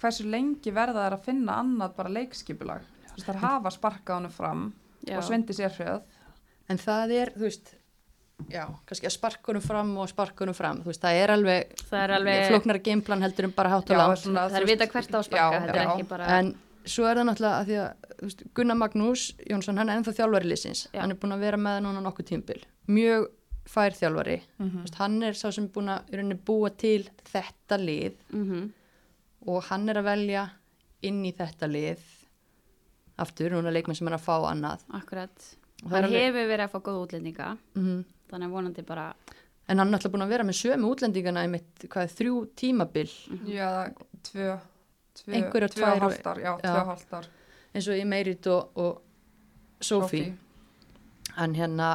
hversu lengi verða þær að finna annað bara leikskipulag Þú veist, þær hafa sparkað honum fram Já. og svendi sér hrjöð en það er, þú veist já, kannski að sparkunum fram og sparkunum fram, þú veist, það er alveg Það er alveg, flóknara gameplan heldur en bara hátt og langt það er vita hvert á að sparka, já, þetta er ekki bara, en svo er það náttúrulega að því að veist, Gunnar Magnús Jónsson, hann er ennþá þjálfari liðsins. Já. hann er búin að vera með núna nokkuð tímbil mjög fær þjálfari. Mhm. Þú veist, hann er sá sem er búin að búa til þetta lið. Mm og hann er að velja inn í þetta lið aftur, núna leikmenn sem er að fá annað. Akkurat. Hann hefur verið að fá góða útlendinga, mm þannig að vonandi bara, en hann er alltaf búin að vera með sömu útlendingana í mitt, hvað er þrjú tímabil? Já, tvö, tvö, tvö tvær ár, já, tvö ár. eins og í Meirit og, og Sophie. En hérna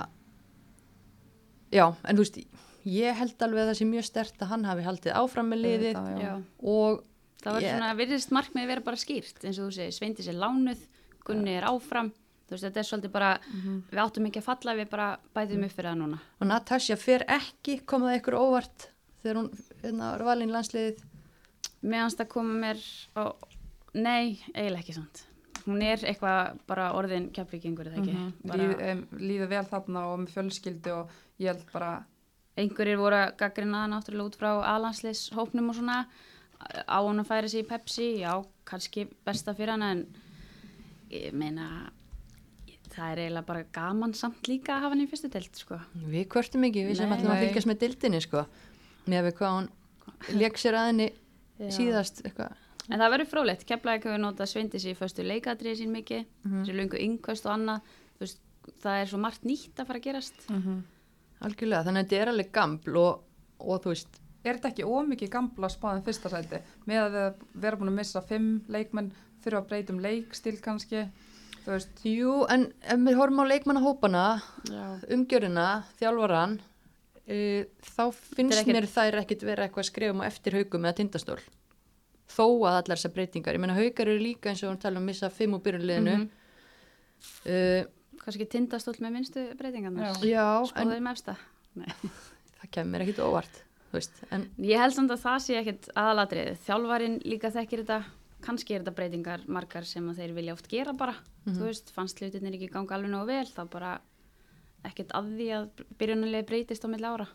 já, en þú veist ég held alveg að það sé mjög stert að hann hafi haldið áfram með liðið og Það var Ég- svona, virðist markmið vera bara skýrt, eins og þú segir, Sveindi sér lánuð, Gunni er áfram, þú veist, þetta er svolítið bara, Mhm. við áttum ekki að falla, við bara bætum upp fyrir það núna. og Natasja fer ekki komað ykkur óvart þegar hún hérna, var valin landsliðið Meðanst að koma mér á, nei, eiginlega ekki sant. Hún er eitthvað bara orðin kjapvíkingur, eða ekki? Mhm. Bara, Líð, um, líður vel þarna og með fjölskyldu og ég held bara, einhverjir voru að gaggrina náttúrulega út frá alanslis hópnum og svona, á hann að færa sig í Pepsi, já, kannski besta fyrir hana, en ég meina, það er eiginlega bara gaman samt líka að hafa hann í fyrstu delt, sko. við kvörtum ekki, við sem ætlum að fylgjast með dildinni sko, með við hvað hún leik sér að henni Já. síðast eitthvað. En það verður frólægt, Keflavík hefur notað sveindi sér í föstu leikadriði sín mikið, Mhm. þessi lungu yngvöst og annað, þú veist, það er svo margt nýtt að fara að gerast. mm algjörlega, þannig að þetta er alveg gaml og, og þú veist er þetta ekki ómikið gamla spáðin fyrsta sæti? Með að við vera búin að missa fimm leikmenn, þurfa að breyta um leikstíl kannski, þú veist, Jú, en ef við horfum á leikmannahópana, umgjörina, þjálfaran, uh, þá finnst ekkert- mér þær ekkit vera eitthvað að skrifa um á eftir haugum eða tindastól. Þó að allar þessar breytingar. Ég meina haugar eru líka eins og hún tala um missa fimm úr byrjunliðinu. Mhm. uh, Kannski tindastóll með minnstu breytingarnar. Já. já, en Spáðið með efsta. Nei. [LAUGHS] það kemur mér ekkit óvart. þú Veist, en Ég held samt að það sé ekkert aðalatrið. Þjálfarin líka þekkir þetta. Kannski er þetta breytingar margar sem að þeir vilja oft gera bara. Mhm. Þú veist, fannst hlutinir ekki ganga alveg nógu vel, þá bara ekkert að því að byrjunarlega breytist á milli ára.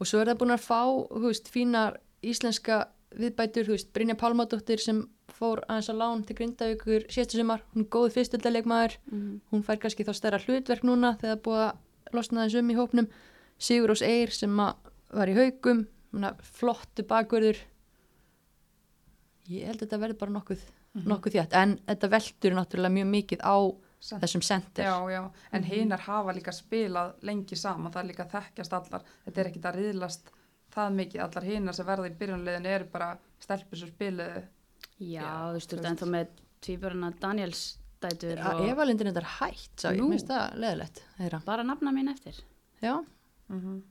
og svo er það búin að fá þú veist, fínar íslenska viðbætur, þú veist, Brynja Pálmadóttir sem fór aðeins að lán til Grindavíkur síðastu sumar, hún er góð fyrstöldaleikmaður Mm hún fær kannski þá stærra hlutverk núna þegar það búið að losna aðeins um í hópnum Sigur Ós Eir sem var í haugum flottu bakverður ég held að þetta verði bara nokkuð, nokkuð þjátt en þetta veldur náttúrulega mjög mikið á Sent- þessum sendir. Já, já, en hinar hafa líka spilað lengi saman, það er líka þekkjast allar, þetta er ekkit að riðlast það mikið, allar hinar sem verða í byrjunlegin eru bara stelpur sem spiluðu. Já, Já, þú veist, ennþá með tvíburana Daniels dætur að og Evalindin þetta er hætt sá ég, finnst það leðilegt þeirra. bara nafna mín eftir. já, mm -hmm.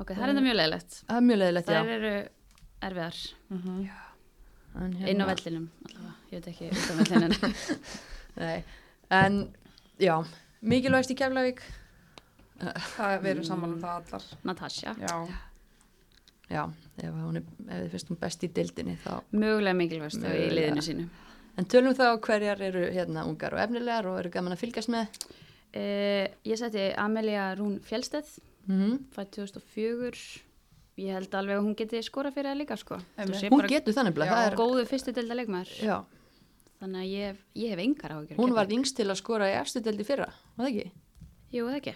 Ok, það er enda mjög leiðilegt. það er mjög leðilegt já. Það eru erfiðar En inn á hérna- vellinum allavega, ég veit ekki út á vellinum. [LAUGHS] Nei, en já, mikilvægst í Keflavík? Það erum saman um það allar. Natasja, já, já, ef hún er ef þið finnst hún best í dildinni þá mögulega mikilvægst í liðinu sínu. en tölum þá hverjar eru hérna ungar og efnilegar og eru gaman að fylgjast með? Uh, ég seti Amelia Rún Fjellsteð, mm fætt 2004. Ég held alveg að hún geti skora fyrir það líka, sko. Hún getur þannig Já, það er, góðu fyrstu delta leikmaður. já, Þannig að ég, ég hef engar áhyggjur. af hún var yngst til að skora í efstu dildi fyrra, var það ekki? Jú, það ekki.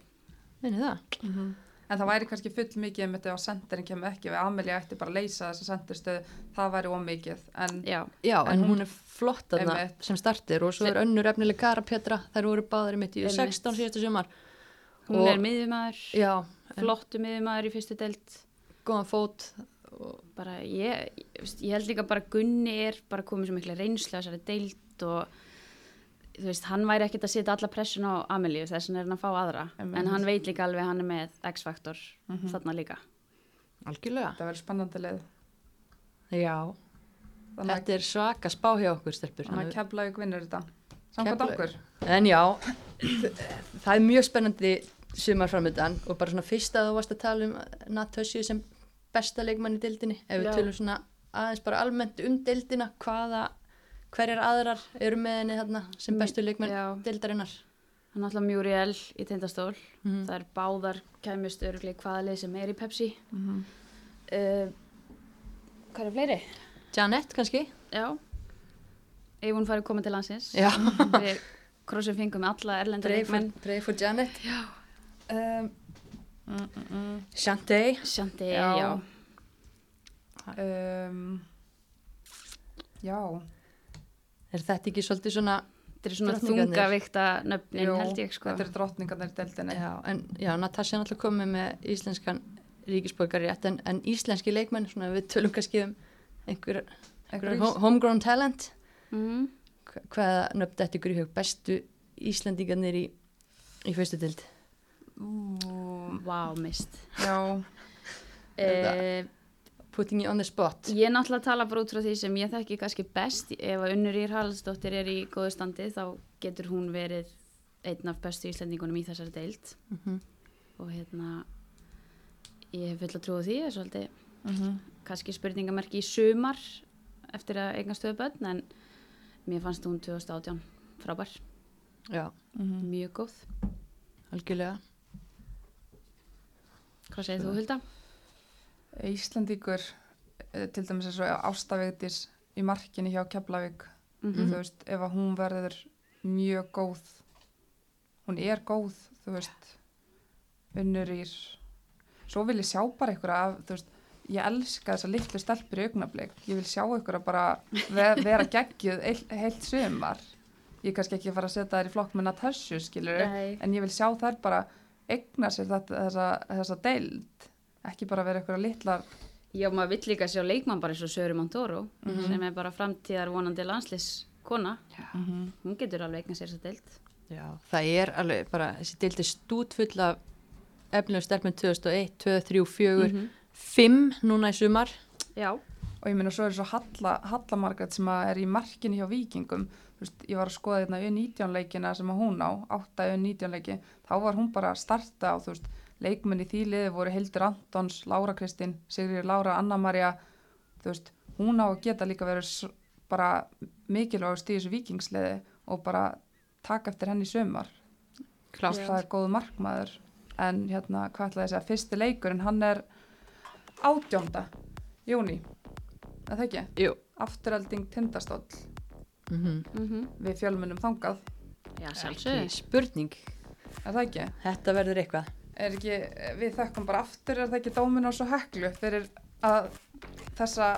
Minni það? en það væri kannski full mikið um þetta á senderin kemur ekki við Amelia ætti bara að leysa þessa senderstöðu það væri ómikið en Já, Já, en, En hún, hún- er flott þarna Einmitt. sem startir og svo er önnur efnileg Kara Petra, þær voru báðar í mitt í Einmitt. 16 síðastu sumar hún Og- er miðjumæður, flottu miðjumæður í fyrstu delt. Góðan fót og, bara ég, ég, veist, ég held líka bara að Gunni er bara komið svo mikla reynslu að þessari deilt og þú veist, hann væri ekkert að setja alla pressun á Amelíu þess er hann að fá aðra. Einmitt. en hann veit líka alveg að hann er með X-faktor þarna líka. Algjörlega. Það verður spennandi leið Já, þannig að, þetta er svaka spá hjá okkur stelpur. Þannig að Keflavík vinnur þetta. Samkvæmt okkur. En já, það er mjög spennandi sumar framöndan og bara svona fyrst að þú varst að tala um Natasju sem besta leikmann í deildinni ef við tölum svona aðeins bara almennt um deildina hvaða, hverjar aðrar eru með henni þarna sem Mm, bestu leikmann já. deildarinnar Hann er alltaf Muriel í tindastól. Mhm. Það er báðar kæmust öruglega í hvaða lið sem er í Pepsi. Mhm. Uh, hvað er fleiri? Janet kannski? Já. Ef hún farið koma til landsins. Við krossum fingum með alla erlenda leikmenn. pray for Janet. Um, Shantae. Sjanti, Já. já. Um, já, Er þetta ekki svolítið svona, Þetta er svona þungavíkta nöfnin Jú, held ég sko. þetta er drottningarnir í deildinni. já, en já, Natasja er náttúrulega komið með íslenskan ríkisborgari rétt, en, en íslenski leikmenn, svona við tölum kannski um einhver, einhver Einhver ho- homegrown talent, Mm. Hva- hvaða nöfn þetta ykkur í hug, bestu íslendingarnir í, í fyrstu dild? Ú, Vá, mist. já, [LAUGHS] Uh, Putting you on the spot. ég er náttúrulega að tala bara út frá því sem ég þekki kannski best. Ef að Unnur Ír Haraldsdóttir er í góðu standi þá getur hún verið einn af bestu íslendingunum í þessari deild. Mm Og hérna, ég hef full að trúa því, svolítið mhm, kannski spurningamerki í sumar eftir að eigna stöðu börn en mér fannst hún 2018 frábær, Já, mhm. mjög góð. algjörlega. Hvað segir þú, Hulda? Íslandíkur, eh, til dæmis eins og Ástavegdís í markinu hjá Keflavík, Mm þú veist, ef að hún verður mjög góð, hún er góð, þú veist, unnur ír, svo vil ég sjá bara ykkur þú veist, ég elska þessa litlu stelpur í augnablik, ég vil sjá ykkur að bara ve vera [LAUGHS] heil- heilt sumar, ég kannski ekki að fara að setja þær í flokk með Natasju, skilur Nei. en ég vil sjá þær bara eigna sér þetta, þessa, þessa deild, ekki bara vera ykkur litlar, Já, maður vill líka sjá leikmann bara eins og Söru Montoro Mhm. sem er bara framtíðar vonandi landsliskona. mm Hún getur alveg eignan sér þess að deild. Já, það er alveg bara, þessi dild er stút full af efnilegum stelpum 2001, 2, 3, 4, Mhm. 5 núna í sumar. Já. og ég meina svo er svo Halla, Halla Margrét sem að er í markinu hjá Víkingum þú veist, ég var að skoða hérna U19 leikina sem hún á, 8 U19 leiki þá var hún bara að starta á veist, leikmenn í því liði voru Hildur Antons Lára Kristín, Sigriður Lára Anna-Maria, þú veist hún á að geta líka verið bara mikilvægust í þessu vikingsliði og bara taka eftir henni Klárt. Já. það er góð markmaður en hérna, hvað ætlaði að segja, fyrsti leikurinn hann er átjónda júni, er það ekki? Jú. afturhelding tindastóll Mm Mm við fjölmunum þangað, Já, Ekki sjálfsögðu. spurning. er það ekki? Þetta verður eitthvað. Er ekki, við þekkum bara aftur, er það ekki Dominos og Heklu fyrir að þessa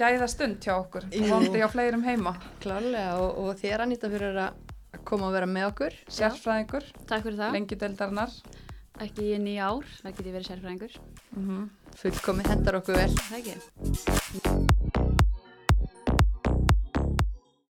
gæða stund hjá okkur og vondi hjá fleirum heima, Klárlega og, og þér Anita fyrir að koma og vera með okkur. sérfræðingur, Takk fyrir það. lengi deildarinnar Ekki í nýja ár, það geti verið sérfræðingur. mm Fullkomi hendar okkur vel. Það ekki.